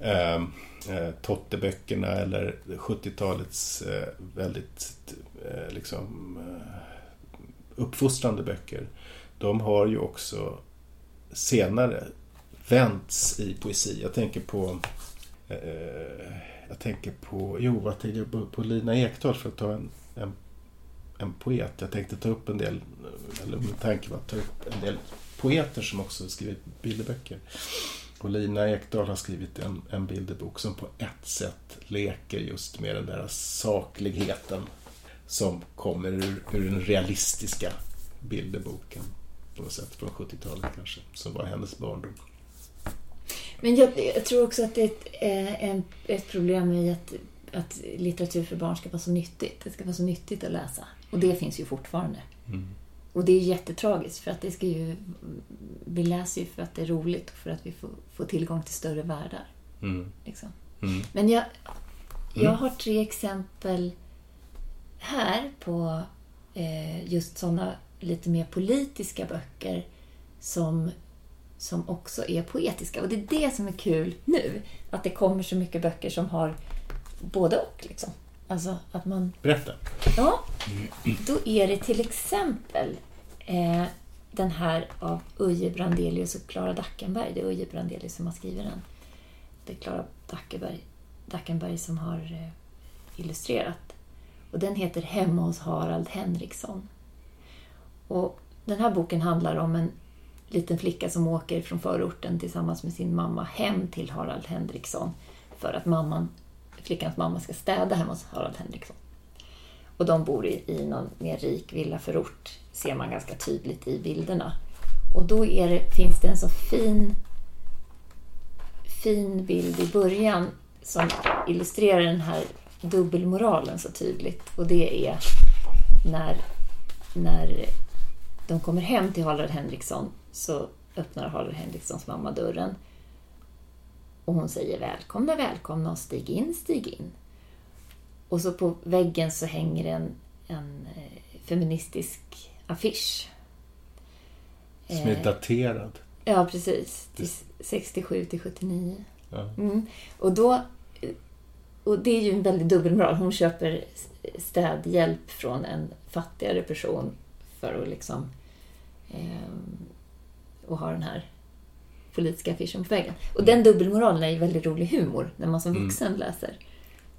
ehm, eh, Totteböckerna eller 70-talets eh, väldigt eh, liksom, eh, uppfostrande böcker. De har ju också senare vänts i poesi. Jag tänker på eh, jag tänker på, jo vad tänkte jag på, på Lina Ekdahl för att ta en, en, en poet. Jag tänkte ta upp en del, eller min tanke var att ta upp en del poeter som också skrivit bilderböcker. Och Lina Ekdahl har skrivit en, en bilderbok som på ett sätt leker just med den där sakligheten som kommer ur, ur den realistiska bilderboken på något sätt från 70-talet kanske, som var hennes barndom. Men jag, jag, tror också att det är ett, eh, en, ett problem i att, att litteratur för barn ska vara så nyttigt. Det ska vara så nyttigt att läsa. Och det finns ju fortfarande. Mm. Och det är jättetragiskt för att det ska ju... Vi läser ju för att det är roligt och för att vi får, får tillgång till större världar. Mm. Liksom. Mm. Men jag, jag mm. har tre exempel här på eh, just sådana lite mer politiska böcker som som också är poetiska. Och det är det som är kul nu. Att det kommer så mycket böcker som har både och. Liksom. Alltså att man... Berätta. Ja. Då är det till exempel eh, den här av Uje Brandelius och Klara Dackenberg. Det är Uje Brandelius som har skrivit den. Det är Klara Dackenberg, Dackenberg som har eh, illustrerat. Och den heter Hemma hos Harald Henriksson. Och den här boken handlar om en liten flicka som åker från förorten tillsammans med sin mamma hem till Harald Henriksson för att mamman, flickans mamma ska städa hemma hos Harald Henriksson. Och de bor i, i någon mer rik villaförort, ser man ganska tydligt i bilderna. Och då det, finns det en så fin, fin bild i början som illustrerar den här dubbelmoralen så tydligt. Och det är när, när de kommer hem till Harald Henriksson så öppnar Harald Henrikssons mamma dörren och hon säger välkomna, välkomna och stig in, stig in. Och så på väggen så hänger en, en eh, feministisk affisch. Som är eh, daterad. Ja, precis. Till 67 till 79. Ja. Mm. Och då och det är ju en väldigt dubbelmoral. Hon köper städhjälp från en fattigare person för att liksom eh, och ha den här politiska affischen på väggen. Och den dubbelmoralen är ju väldigt rolig humor när man som mm. vuxen mm. läser.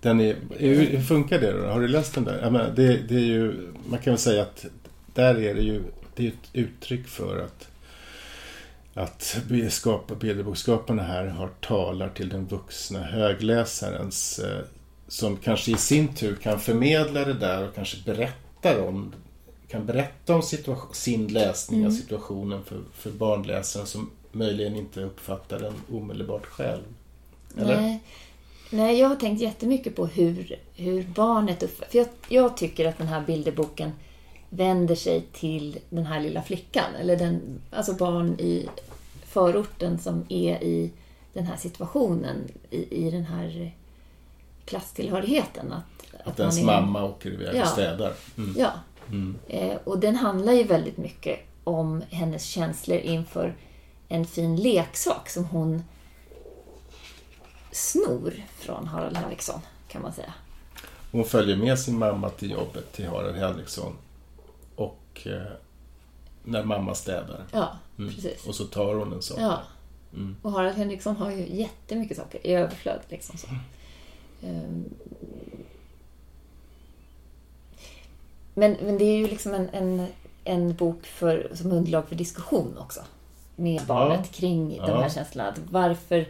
Den är, hur funkar det då? Har du läst den där? Menar, det, det, är ju, man kan väl säga att där är det ju det är ett uttryck för att att bilderboksskaparna här har talar till den vuxna högläsarens eh, som kanske i sin tur kan förmedla det där och kanske berättar om kan berätta om sin läsning mm. av situationen för, för barnläsaren som möjligen inte uppfattar den omedelbart själv. Eller? Nej. Nej, jag har tänkt jättemycket på hur, hur barnet. För jag, jag tycker att den här bilderboken vänder sig till den här lilla flickan. Eller den, alltså barn i förorten som är i den här situationen, i, i den här klasstillhörigheten. Att, att, att ens är, mamma åker iväg ja, och städar. Mm. Ja, Mm. Eh, och den handlar ju väldigt mycket om hennes känslor inför en fin leksak som hon snor från Harald Henriksson, kan man säga. Hon följer med sin mamma till jobbet, till Harald Henriksson. Och eh, när mamma städar. Ja, mm. precis. Och så tar hon en sak. Ja. Mm. Och Harald Henriksson har ju jättemycket saker i överflöd. Liksom så. Um, Men, men det är ju liksom en, en, en bok för, som underlag för diskussion också. Med barnet ja. kring ja. de här känslorna. Varför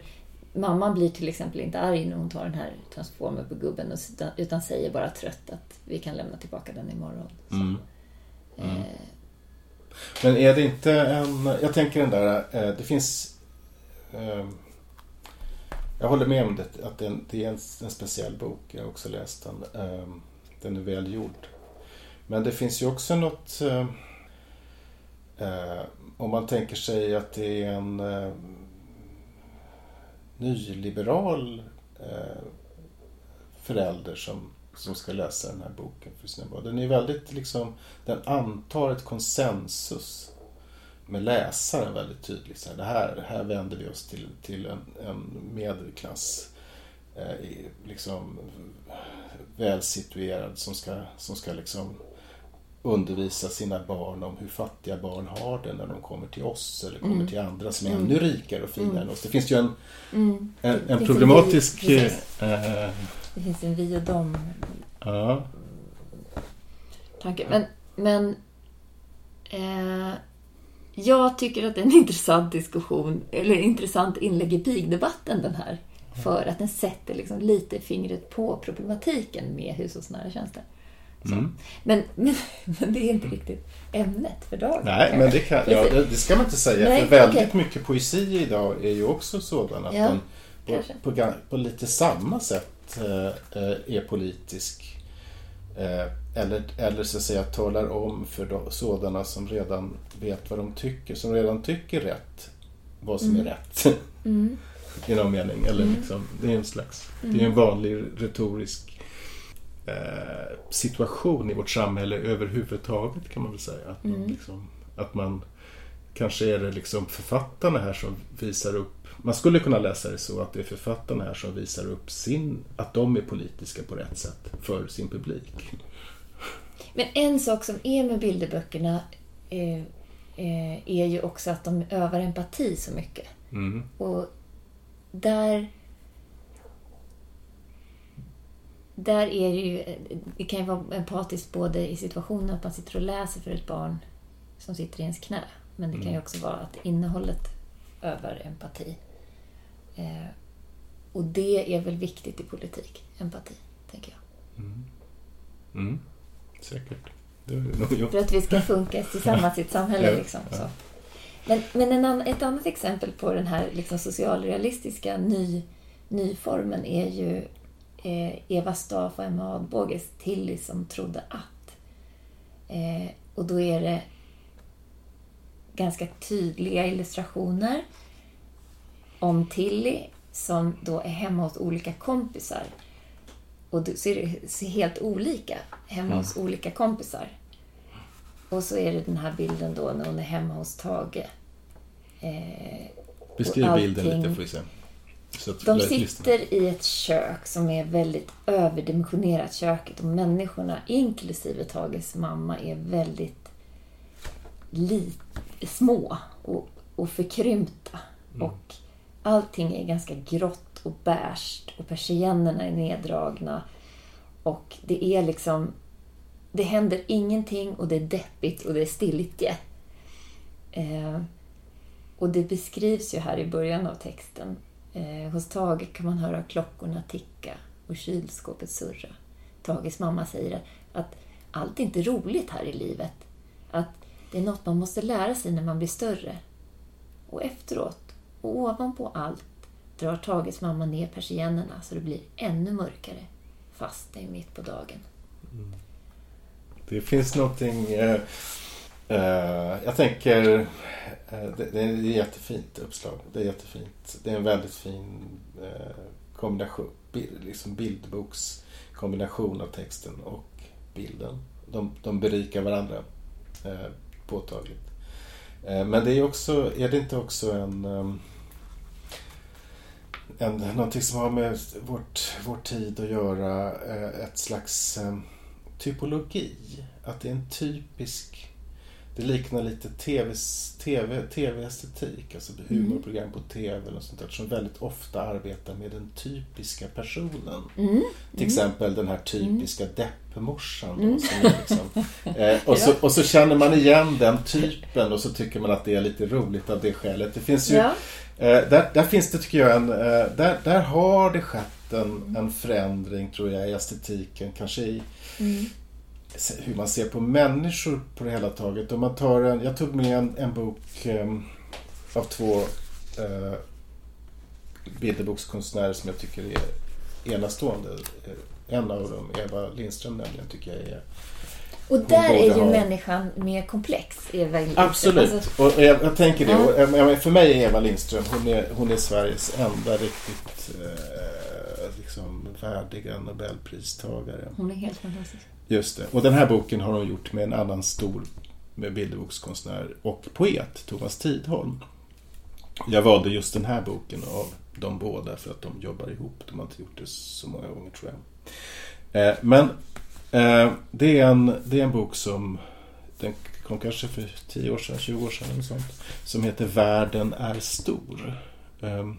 mamman blir till exempel inte arg när hon tar den här transformer på gubben utan säger bara trött att vi kan lämna tillbaka den imorgon. Mm. Mm. Eh. Men är det inte en... Jag tänker den där... Eh, det finns... Eh, jag håller med om det, att det är en, det är en, en speciell bok. Jag har också läst den. Eh, den är väl gjord. Men det finns ju också något... Eh, eh, om man tänker sig att det är en eh, nyliberal eh, förälder som, som ska läsa den här boken för sina barn. Den är väldigt liksom, den antar ett konsensus med läsaren väldigt tydligt. Så här, det här, här vänder vi oss till, till en, en medelklass eh, liksom välsituerad som ska, som ska liksom undervisa sina barn om hur fattiga barn har det när de kommer till oss eller kommer mm. till andra som är mm. ännu rikare och finare mm. än oss. Det finns ju en, mm. en, en problematisk... En äh, det finns en vi och dem ja. tanke. Men, men äh, jag tycker att det är en intressant diskussion, eller intressant inlägg i pigdebatten den här. För att den sätter liksom lite fingret på problematiken med hushållsnära tjänster. Mm. Men, men, men, det är inte riktigt ämnet för dagen. Nej, men det, kan, ja, det ska man inte säga. Nej, för väldigt okay. mycket poesi idag är ju också sådan att ja, den på, på, på, lite samma sätt äh, är politisk. Äh, eller, eller så att säga talar om för de, sådana som redan vet vad de tycker, som redan tycker rätt, vad som mm. är rätt. Mm. I någon mening. Eller mm. liksom, det är en slags, det är en mm. vanlig retorisk Eh, situation i vårt samhälle överhuvudtaget kan man väl säga. Att man, mm. liksom, att man kanske är det liksom författarna här som visar upp man skulle kunna läsa det så att det är författarna här som visar upp sin, att de är politiska på rätt sätt för sin publik. Men en sak som är med bilderböckerna eh, eh, är ju också att de övar empati så mycket. Mm. Och där där är det ju, det kan ju vara empatiskt både i situationen att man sitter och läser för ett barn som sitter i ens knä. Men det kan ju mm. också vara att innehållet övar empati. Eh, och det är väl viktigt i politik, empati, tänker jag. Mm. Mm. Säkert. För att vi ska funka tillsammans i ett samhälle. Liksom, så. Men, men en, ett annat exempel på den här liksom, socialrealistiska ny, nyformen är ju Eva Staff och Emma Adbåges Tilly som trodde att. Eh, och då är det ganska tydliga illustrationer om Tilly som då är hemma hos olika kompisar. Och då ser det ser helt olika hemma mm. hos olika kompisar. Och så är det den här bilden då när hon är hemma hos Tage. Eh, Beskriv bilden lite får vi se. De sitter i ett kök som är väldigt överdimensionerat köket och människorna, inklusive Tages mamma, är väldigt små och, och förkrympta. Mm. Och allting är ganska grått och bärst och persiennerna är neddragna. Och det är liksom... Det händer ingenting och det är deppigt och det är stiltje. Eh, och det beskrivs ju här i början av texten Eh, hos Tage kan man höra klockorna ticka och kylskåpet surra. Tages mamma säger att allt är inte roligt här i livet. Att det är något man måste lära sig när man blir större. Och efteråt, och ovanpå allt, drar Tages mamma ner persiennerna så det blir ännu mörkare, fast det är mitt på dagen. Mm. Det finns någonting... Eh, eh, Eh, jag tänker eh, det, det är ett jättefint uppslag. Det är jättefint. Det är en väldigt fin eh, kombination, liksom bildbokskombination av texten och bilden. De, de berikar varandra påtagligt. Men det är också, är det inte också en, en någonting som har med vårt, vår tid att göra, ett slags typologi? Att det är en typisk det liknar lite TV, TV, TV-estetik, alltså humorprogram på TV eller sånt där, som väldigt ofta arbetar med den typiska personen. Mm. Till exempel den här typiska deppmorsan. Mm. som är Liksom, eh, och, så, och så känner man igen den typen och så tycker man att det är lite roligt av det skälet. Det finns ju, Ja. eh, där, där finns det tycker jag en, eh, där, där har det skett en, en förändring tror jag i estetiken, kanske i Mm. Hur man ser på människor på det hela taget. Om man tar en, jag tog med en, en bok eh, av två eh, bilderbokskonstnärer som jag tycker är enastående. Eh, En av dem, Eva Lindström nämligen, tycker jag är Och där är ju ha- människan mer komplex. Eva Lindström. Absolut. Alltså, och jag, jag tänker det. Och, menar, för mig är Eva Lindström, hon är, hon är Sveriges enda riktigt eh, liksom, värdiga Nobelpristagare. hon är helt fantastisk. Just det. Och den här boken har hon gjort med en annan stor bilderbokskonstnär och poet, Thomas Tidholm. Jag valde just den här boken av de båda för att de jobbar ihop. De har inte gjort det så många gånger tror jag. Eh, men eh, det, är en, det är en bok som den kom kanske för 10 år sedan, 20 år sedan eller sånt. Som heter Världen är stor. Eh,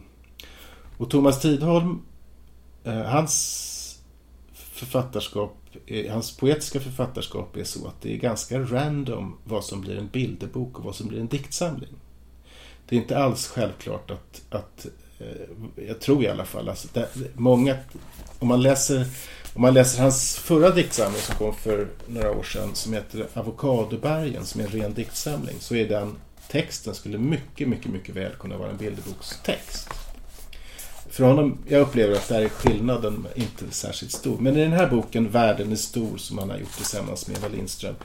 och Thomas Tidholm, eh, hans författarskap, Eh, hans poetiska författarskap är så att det är ganska random vad som blir en bilderbok och vad som blir en diktsamling. Det är inte alls självklart att, att eh, jag tror i alla fall, alltså, det, många, om man läser om man läser hans förra diktsamling som kom för några år sedan som heter Avokadobergen som är en ren diktsamling så är den texten skulle mycket, mycket, mycket väl kunna vara en bilderbokstext. För honom, jag upplever att där är skillnaden inte särskilt stor. Men i den här boken Världen är stor som han har gjort tillsammans med Eva Lindström.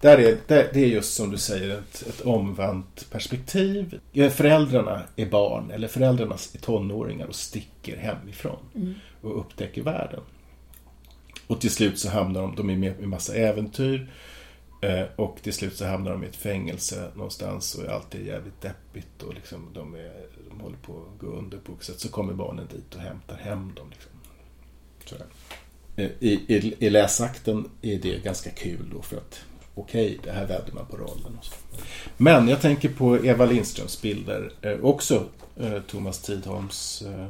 Där är, där, det är just som du säger ett, ett omvänt perspektiv. Ja, Föräldrarna är barn eller föräldrarna är tonåringar och sticker hemifrån Mm. och upptäcker världen. Och till slut så hamnar de, de är med i massa äventyr. Eh, och till slut så hamnar de i ett fängelse någonstans och är alltid jävligt deppigt och liksom de, är, de håller på att gå under på sätt. Så kommer barnen dit och hämtar hem dem. Liksom. Eh, I, i, I läsakten är det ganska kul då för att okej, det här vädde man på rollen. Och så. Men jag tänker på Eva Lindströms bilder. Eh, också eh, Thomas Tidholms eh,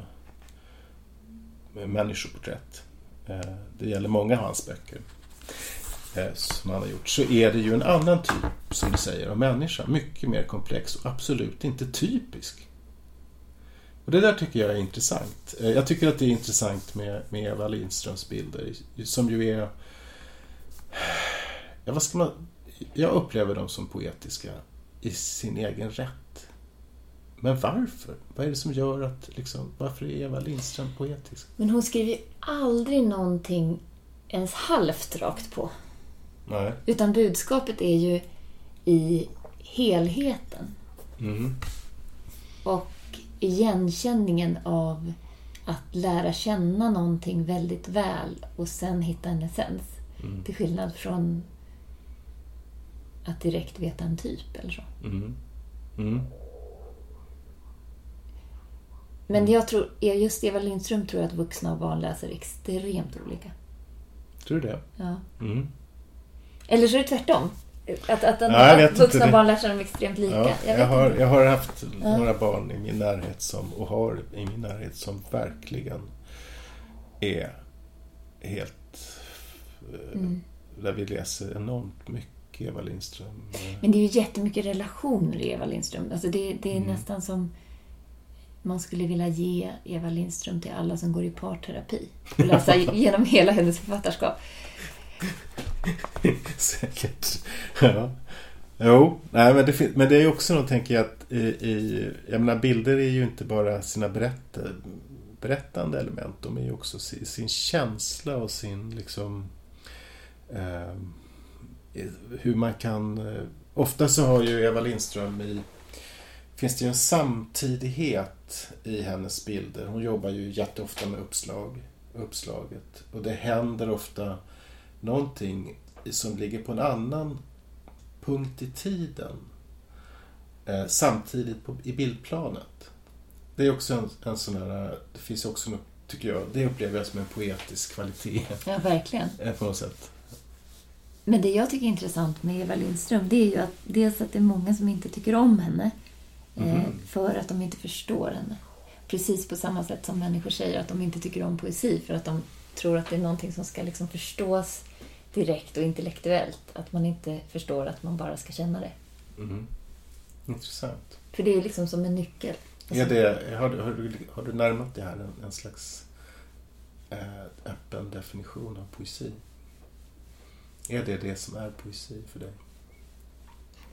människoporträtt. Eh, det gäller många av hans böcker eh, som han har gjort. Så är det ju en annan typ, som du säger, av människa. Mycket mer komplex och absolut inte typisk. Och det där tycker jag är intressant. Eh, Jag tycker att det är intressant med, med Eva Lindströms bilder som ju är... Ja, vad ska man... Jag upplever dem som poetiska i sin egen rätt. Men varför? Vad är det som gör att... Liksom, varför är Eva Lindström poetisk? Men hon skriver ju aldrig någonting ens halvt rakt på. Nej. Utan budskapet är ju i helheten. Mm. Och igenkänningen av att lära känna någonting väldigt väl och sen hitta en essens. Mm. Till skillnad från att direkt veta en typ eller så. Mm. Mm. Men jag tror, just Eva Lindström tror jag att vuxna och barn läser extremt olika. Tror du det? Ja. Mm. Eller så är det tvärtom. Att, att, att, Ja, att inte vuxna barn lär sig dem extremt lika. Ja, jag jag, har, jag har haft Ja. några barn i min närhet som, och har i min närhet som verkligen är helt... eh, Mm. Där vi läser enormt mycket Eva Lindström. Men det är ju jättemycket relationer i Eva Lindström. Alltså det, det är Mm. nästan som man skulle vilja ge Eva Lindström till alla som går i parterapi. Och läsa igenom hela hennes författarskap. Säkert. Ja. Jo, nej, men, det, men det är ju också något, tänker jag, att i, i, jag menar, bilder är ju inte bara sina berätt, berättande element. De är ju också sin, sin känsla och sin liksom eh, hur man kan... Eh, ofta så har ju Eva Lindström i finns det ju en samtidighet i hennes bilder. Hon jobbar ju jätteofta med uppslag, uppslaget. Och det händer ofta någonting som ligger på en annan punkt i tiden eh, samtidigt på, i bildplanet. Det är också en, en sån här, det finns också något, tycker jag, det upplever jag som en poetisk kvalitet Ja, verkligen. eh, på något sätt. Men det jag tycker är intressant med Eva Lindström, det är ju att dels att det är många som inte tycker om henne. Eh, för att de inte förstår henne. Precis på samma sätt som människor säger att de inte tycker om poesi för att de tror att det är någonting som ska liksom förstås direkt och intellektuellt. Att man inte förstår att man bara ska känna det. Mm. Intressant. För det är liksom som en nyckel. Är det, har, du, har, du, har du närmat dig här en, en slags eh, öppen definition av poesi? Är det det som är poesi för dig?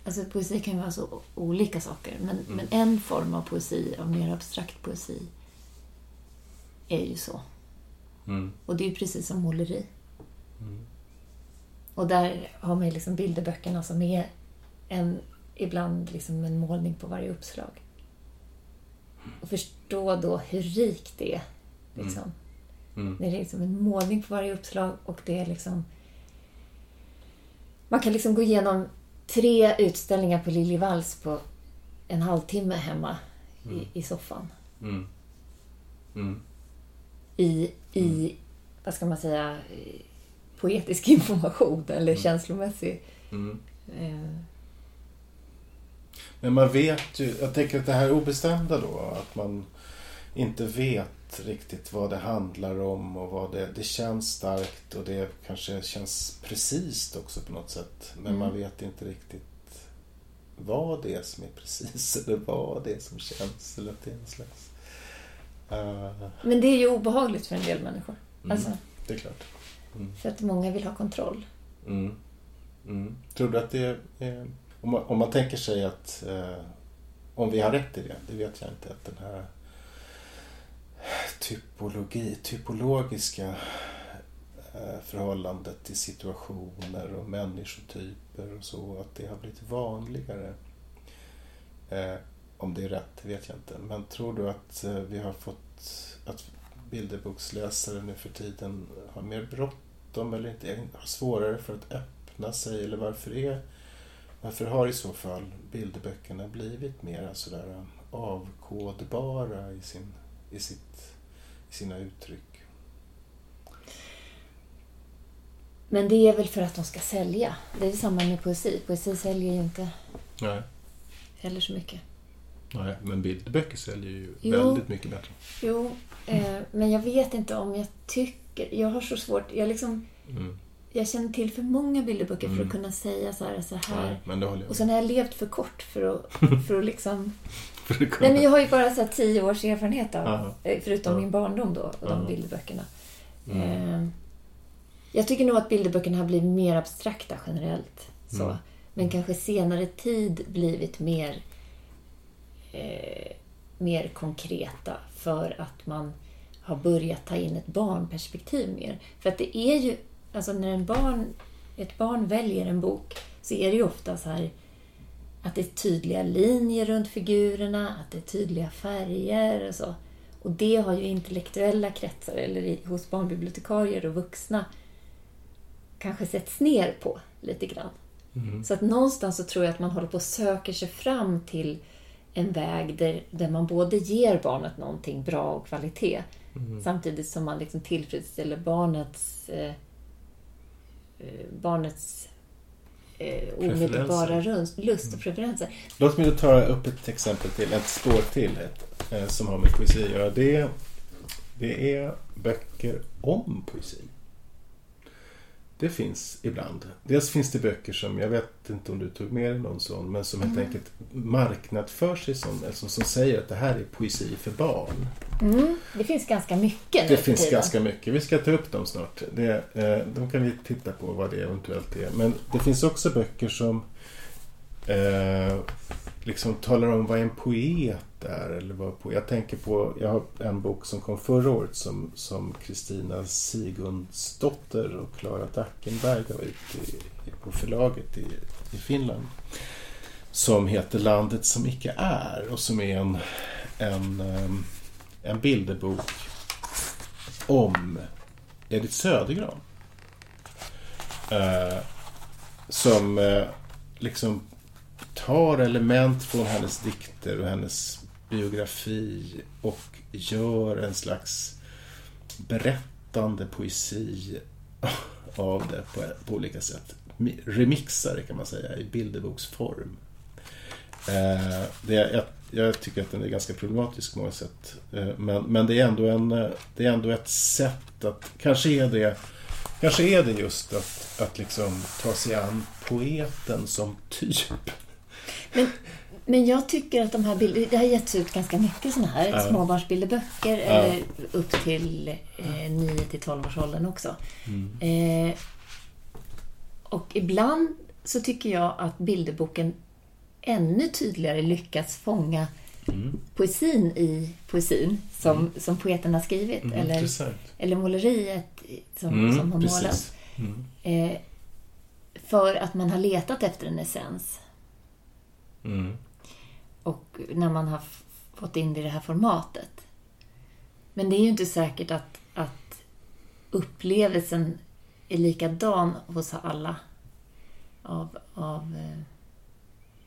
Alltså poesi kan ju vara så olika saker. Men, Mm. men en form av poesi, av mer abstrakt poesi, är ju så. Mm. Och det är ju precis som måleri. Mm. Och där har man ju liksom bilderböckerna som är en, ibland liksom en målning på varje uppslag. Och förstå då hur rikt det är. Liksom. Mm. Det är liksom en målning på varje uppslag och det är liksom... Man kan liksom gå igenom tre utställningar på Liljevalchs på en halvtimme hemma i, i soffan. Mm. Mm. I, i vad ska man säga, poetisk information eller känslomässig... Mm. Eh, Men man vet ju, jag tänker att det här obestämda då, att man inte vet riktigt vad det handlar om och vad det, det känns starkt och det kanske känns precis också på något sätt. Men Mm. man vet inte riktigt vad det är som är precis eller vad det är som känns. Eller att det är en slags... eh, men det är ju obehagligt för en del människor. Mm. Alltså, det är klart. För att många vill ha kontroll. Mm. Mm. Tror du att det är... Om man, om man tänker sig att... Eh, om vi har rätt i det, det vet jag inte. Att den här typologi, typologiska eh, förhållandet till situationer och människotyper och så, att det har blivit vanligare. Eh, om det är rätt, det vet jag inte. Men tror du att eh, vi har fått... Att bilderboksläsare nu för tiden har mer bråttom eller inte, har svårare för att öppna sig? Eller varför är... Varför har i så fall bilderböckerna blivit mer sådär avkodbara i, sin, i, sitt, i sina uttryck? Men det är väl för att de ska sälja. Det är samma med poesi. Poesi säljer ju inte Nej. heller så mycket. Nej, men bilderböcker säljer ju Jo. väldigt mycket bättre. Jo, eh, men jag vet inte om jag tycker... Jag har så svårt... Jag, liksom, Mm. jag känner till för många bilderböcker för Mm. att kunna säga så här, så här. Nej, Och sen har jag levt för kort för att, för att liksom... För kommer- Nej, men jag har ju bara så tio års erfarenhet av, eh, förutom Ja. min barndom då, och de Ja. bilderböckerna. Mm. Eh, jag tycker nog att bilderböckerna har blivit mer abstrakta generellt. Så. Mm. Men kanske senare tid blivit mer, eh, mer konkreta för att man har börjat ta in ett barnperspektiv mer. För att det är ju, alltså när en barn, ett barn väljer en bok så är det ju ofta så här att det är tydliga linjer runt figurerna, att det är tydliga färger och så. Och det har ju intellektuella kretsar, eller i- hos barnbibliotekarier och vuxna, kanske setts ner på lite grann. Mm. Så att någonstans så tror jag att man håller på och söker sig fram till en väg där, där man både ger barnet någonting bra och kvalitet Mm. samtidigt som man liksom tillfredsställer barnets, eh, eh, barnets eh, omedelbara lust och preferenser. Låt mig då ta upp ett exempel till, ett spår till ett, eh, som har med poesi att göra. Det, det är böcker om poesi. Det finns ibland. Dels finns det böcker som, jag vet inte om du tog med dig någon sån, men som helt Mm. enkelt marknadsför sig som, alltså som säger att det här är poesi för barn. Mm, det finns ganska mycket nu Det finns tiden. ganska mycket. Vi ska ta upp dem snart. Det, eh, de kan vi titta på vad det eventuellt är. Men det finns också böcker som eh, liksom talar om vad en poet är. Eller vad po- jag tänker på, jag har en bok som kom förra året som Kristina Sigundsdotter och Klara Dackenberg gav ut i, på förlaget i, i Finland. Som heter Landet som icke är och som är en, en, ehm, en bilderbok om Edith Södergran. Eh, som eh, liksom tar element från hennes dikter och hennes biografi och gör en slags berättande poesi av det på, på olika sätt. Remixar det kan man säga i bilderboksform. Eh, det, jag, jag, tycker att den är ganska problematisk på många sätt. Eh, men, men det, är ändå en, det är ändå ett sätt att, kanske är det Kanske är det just att, att liksom ta sig an poeten som typ. Men, men jag tycker att de här bilderna, det har getts ut ganska mycket sådana här ja. småbarnsbilderböcker, ja. eller upp till eh, 9 till 12 års åldern också. Mm. Eh, och ibland så tycker jag att bilderboken ännu tydligare lyckats fånga mm. poesin i poesin som, mm. som poeten har skrivit. Mm, eller, eller måleriet som, mm, som har målat. Mm. Eh, för att man har letat efter en essens. Mm. Och när man har fått in det i det här formatet. Men det är ju inte säkert att, att upplevelsen är likadan hos alla av, av, eh,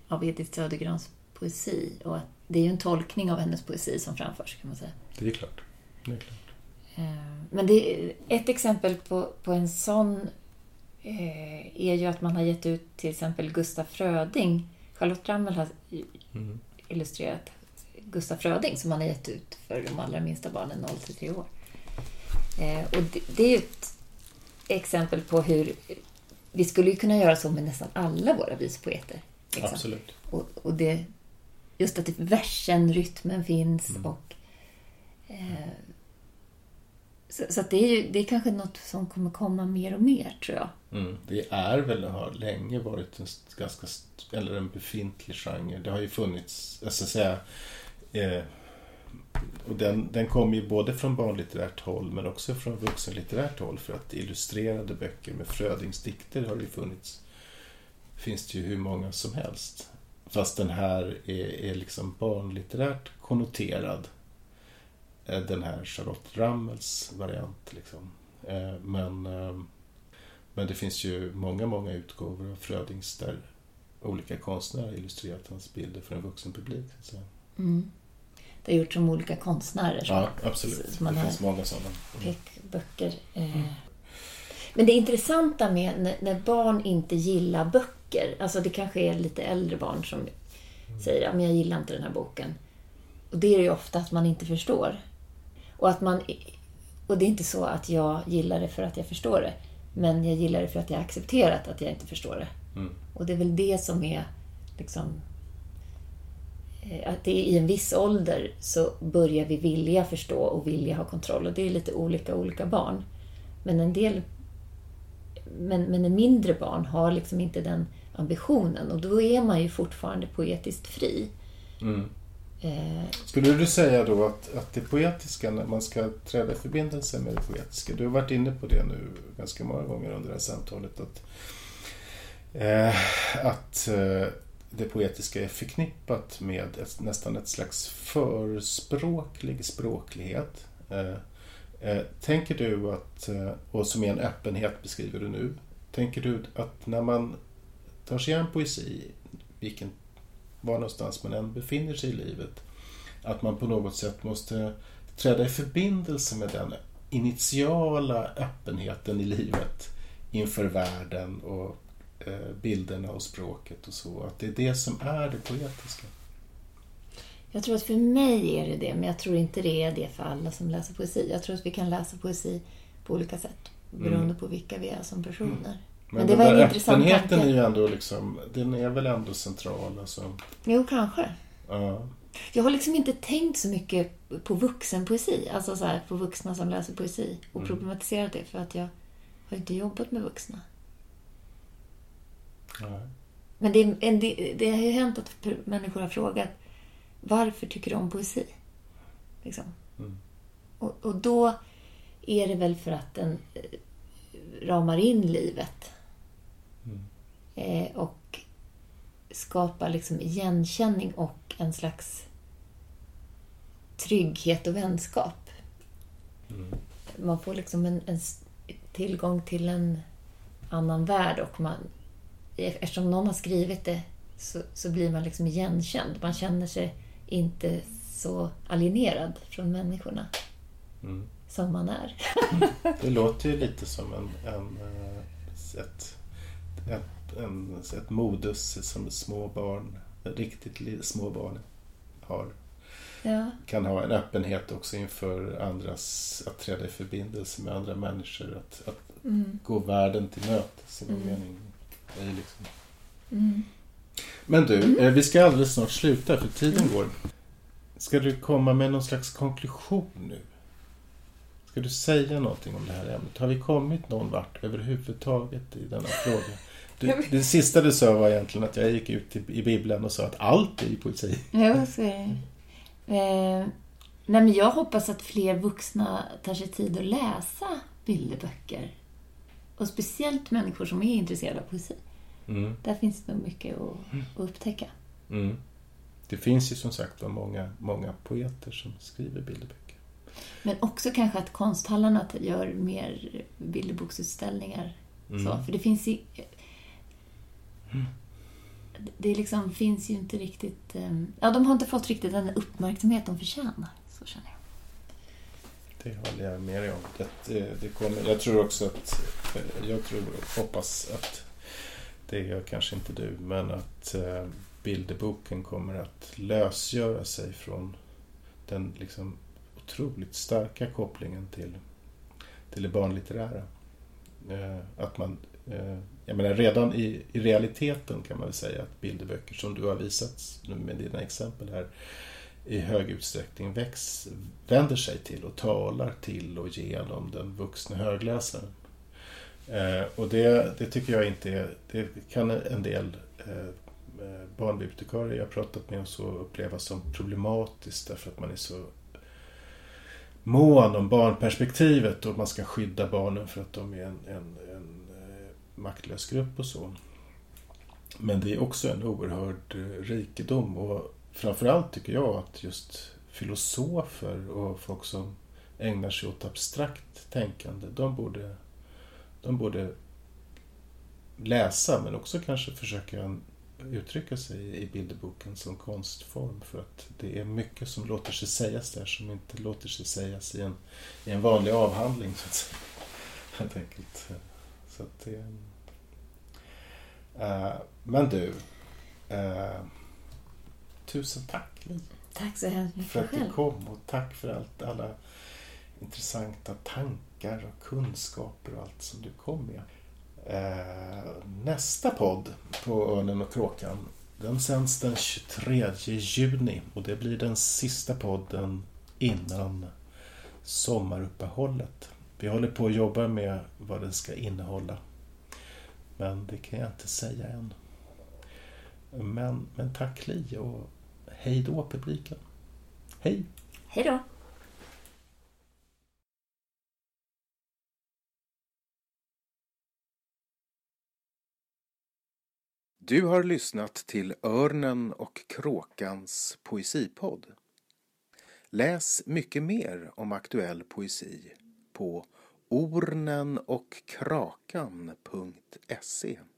av Edith Södergrans poesi. Och att det är ju en tolkning av hennes poesi som framförs, kan man säga. Det är klart. Det är klart. Eh, men det ett exempel på, på en sån eh, är ju att man har gett ut till exempel Gustaf Fröding. Charlotte Rammel har mm. illustrerat Gustaf Fröding som man har gett ut för de allra minsta barnen, 0 till 3 år. Eh, och det, det är ju ett exempel på hur vi skulle ju kunna göra så med nästan alla våra vispoeter. Liksom. Absolut. Och, och det, just att versen, rytmen finns mm. och eh, så, så det, är ju, det är kanske något som kommer komma mer och mer, tror jag. Mm. Det är väl, har länge varit en ganska, eller en befintlig genre. Det har ju funnits, jag ska säga, eh, och den, den kommer ju både från barnlitterärt håll men också från vuxenlitterärt håll för att illustrerade böcker med Frödingsdikter har det ju funnits, finns det ju hur många som helst. Fast den här är, är liksom barnlitterärt konnoterad den här Charlotte Rammels variant. Liksom. Eh, men, eh, men det finns ju många, många utgåvor av Frödings där olika konstnärer har illustrerat hans bilder för en vuxen publik. Så. Mm. Det har gjorts som olika konstnärer. Ja, absolut. det finns många sådana. Mm. Pekböcker. Mm. Men det intressanta med när barn inte gillar böcker, alltså det kanske är lite äldre barn som säger att jag gillar inte den här boken. Och det är ju ofta att man inte förstår. Och, att man, och det är inte så att jag gillar det för att jag förstår det. Men jag gillar det för att jag har accepterat att jag inte förstår det. Mm. Och det är väl det som är liksom eh, att det är i en viss ålder så börjar vi vilja förstå och vilja ha kontroll. Och det är lite olika olika barn. Men en del men, men en mindre barn har liksom inte den ambitionen och då är man ju fortfarande poetiskt fri. Mm. Eh, Skulle du säga då att, att det poetiska, när man ska träda i förbindelse med det poetiska, du har varit inne på det nu ganska många gånger under det här samtalet, att, eh, att eh, det poetiska är förknippat med ett, nästan ett slags förspråklig språklighet. Eh, eh tänker du att, eh, och som är en öppenhet beskriver du nu, tänker du att när man tar sig an poesi, vilken var någonstans man än befinner sig i livet, att man på något sätt måste träda i förbindelse med den initiala öppenheten i livet inför världen och eh, bilderna och språket och så. Att det är det som är det poetiska. Jag tror att för mig är det det, men jag tror inte det är det för alla som läser poesi. Jag tror att vi kan läsa poesi på olika sätt beroende mm. på vilka vi är som personer. Men, Men det var en intressant öppenheten tanke. är ju ändå liksom, den är väl ändå central. Alltså. Jo, kanske. Ja. Jag har liksom inte tänkt så mycket på vuxenpoesi, alltså så här, på vuxna som läser poesi och mm. problematiserat det för att jag har inte jobbat med vuxna. Nej. Men det, det, det, har ju hänt att människor har frågat varför tycker du om poesi? Liksom. Mm. Och, och då är det väl för att den eh, ramar in livet Eh, och skapar liksom igenkänning och en slags trygghet och vänskap. Mm. Man får liksom en, en, tillgång till en annan värld och man, eftersom någon har skrivit det så, så blir man liksom igenkänd. Man känner sig inte så alienerad från människorna mm. som man är. det låter ju lite som en, en, eh, ett ett, en, ett modus som små barn, riktigt små barn har. Ja. Kan ha en öppenhet också inför andras, att träda i förbindelse med andra människor. Att, att Mm. gå världen till mötes i någon Mm. mening. Liksom. Mm. Men du, eh, vi ska alldeles snart sluta för tiden går. Ska du komma med någon slags konklusion nu? Ska du säga någonting om det här ämnet? Har vi kommit någon vart överhuvudtaget i denna fråga? Du, det sista du sa var egentligen att jag gick ut i, Bibeln och sa att allt är ju poesi. Jo, så är det. Eh, nej, men jag hoppas att fler vuxna tar sig tid att läsa bilderböcker. Och speciellt människor som är intresserade av poesi. Mm, Där finns det nog mycket att, att upptäcka. mm. Det finns ju som sagt många, många poeter som skriver bilderböcker. Men också kanske att konsthallarna gör mer bilderboksutställningar. Mm. Så, för det finns. Mm. Det liksom finns ju inte riktigt... Ehm, ja, de har inte fått riktigt den uppmärksamhet de förtjänar. Så känner jag. Det håller jag med dig om. Det, det, kommer, jag tror också att, eh, jag tror och hoppas att, det gör kanske inte du, men att eh, bilderboken kommer att lösgöra sig från den liksom otroligt starka kopplingen till, till det barnlitterära. Eh, att man, eh, jag menar redan i, i realiteten kan man väl säga att bilderböcker som du har visat med dina exempel här i hög utsträckning väx, vänder sig till och talar till och genom den vuxna högläsaren. Eh, och det, det tycker jag inte är, det kan en del eh, eh barnbibliotekarier jag pratat med och så uppleva som problematiskt därför att man är så mån om barnperspektivet och man ska skydda barnen för att de är en, en, en maktlös grupp och så. Men det är också en oerhörd eh, rikedom och framförallt tycker jag att just filosofer och folk som ägnar sig åt abstrakt tänkande, de borde, de borde läsa men också kanske försöka uttrycka sig i bilderboken som konstform för att det är mycket som låter sig sägas där som inte låter sig sägas i en, i en vanlig avhandling så att säga. Helt enkelt. Så att det... Uh, men du, uh, tusen tack Li, Tack så hemskt mycket för att du kom och tack för allt, alla intressanta tankar och kunskaper och allt som du kom med. Eh, nästa podd på Örnen och Kråkan den sänds den 23 juni och det blir den sista podden innan sommaruppehållet. Vi håller på att jobba med vad den ska innehålla. Men det kan jag inte säga än. Men, men tack Li och hej då publiken. Hej! Hej då! Du har lyssnat till Örnen och Kråkans poesipodd. Läs mycket mer om aktuell poesi på ornenochkrakan.se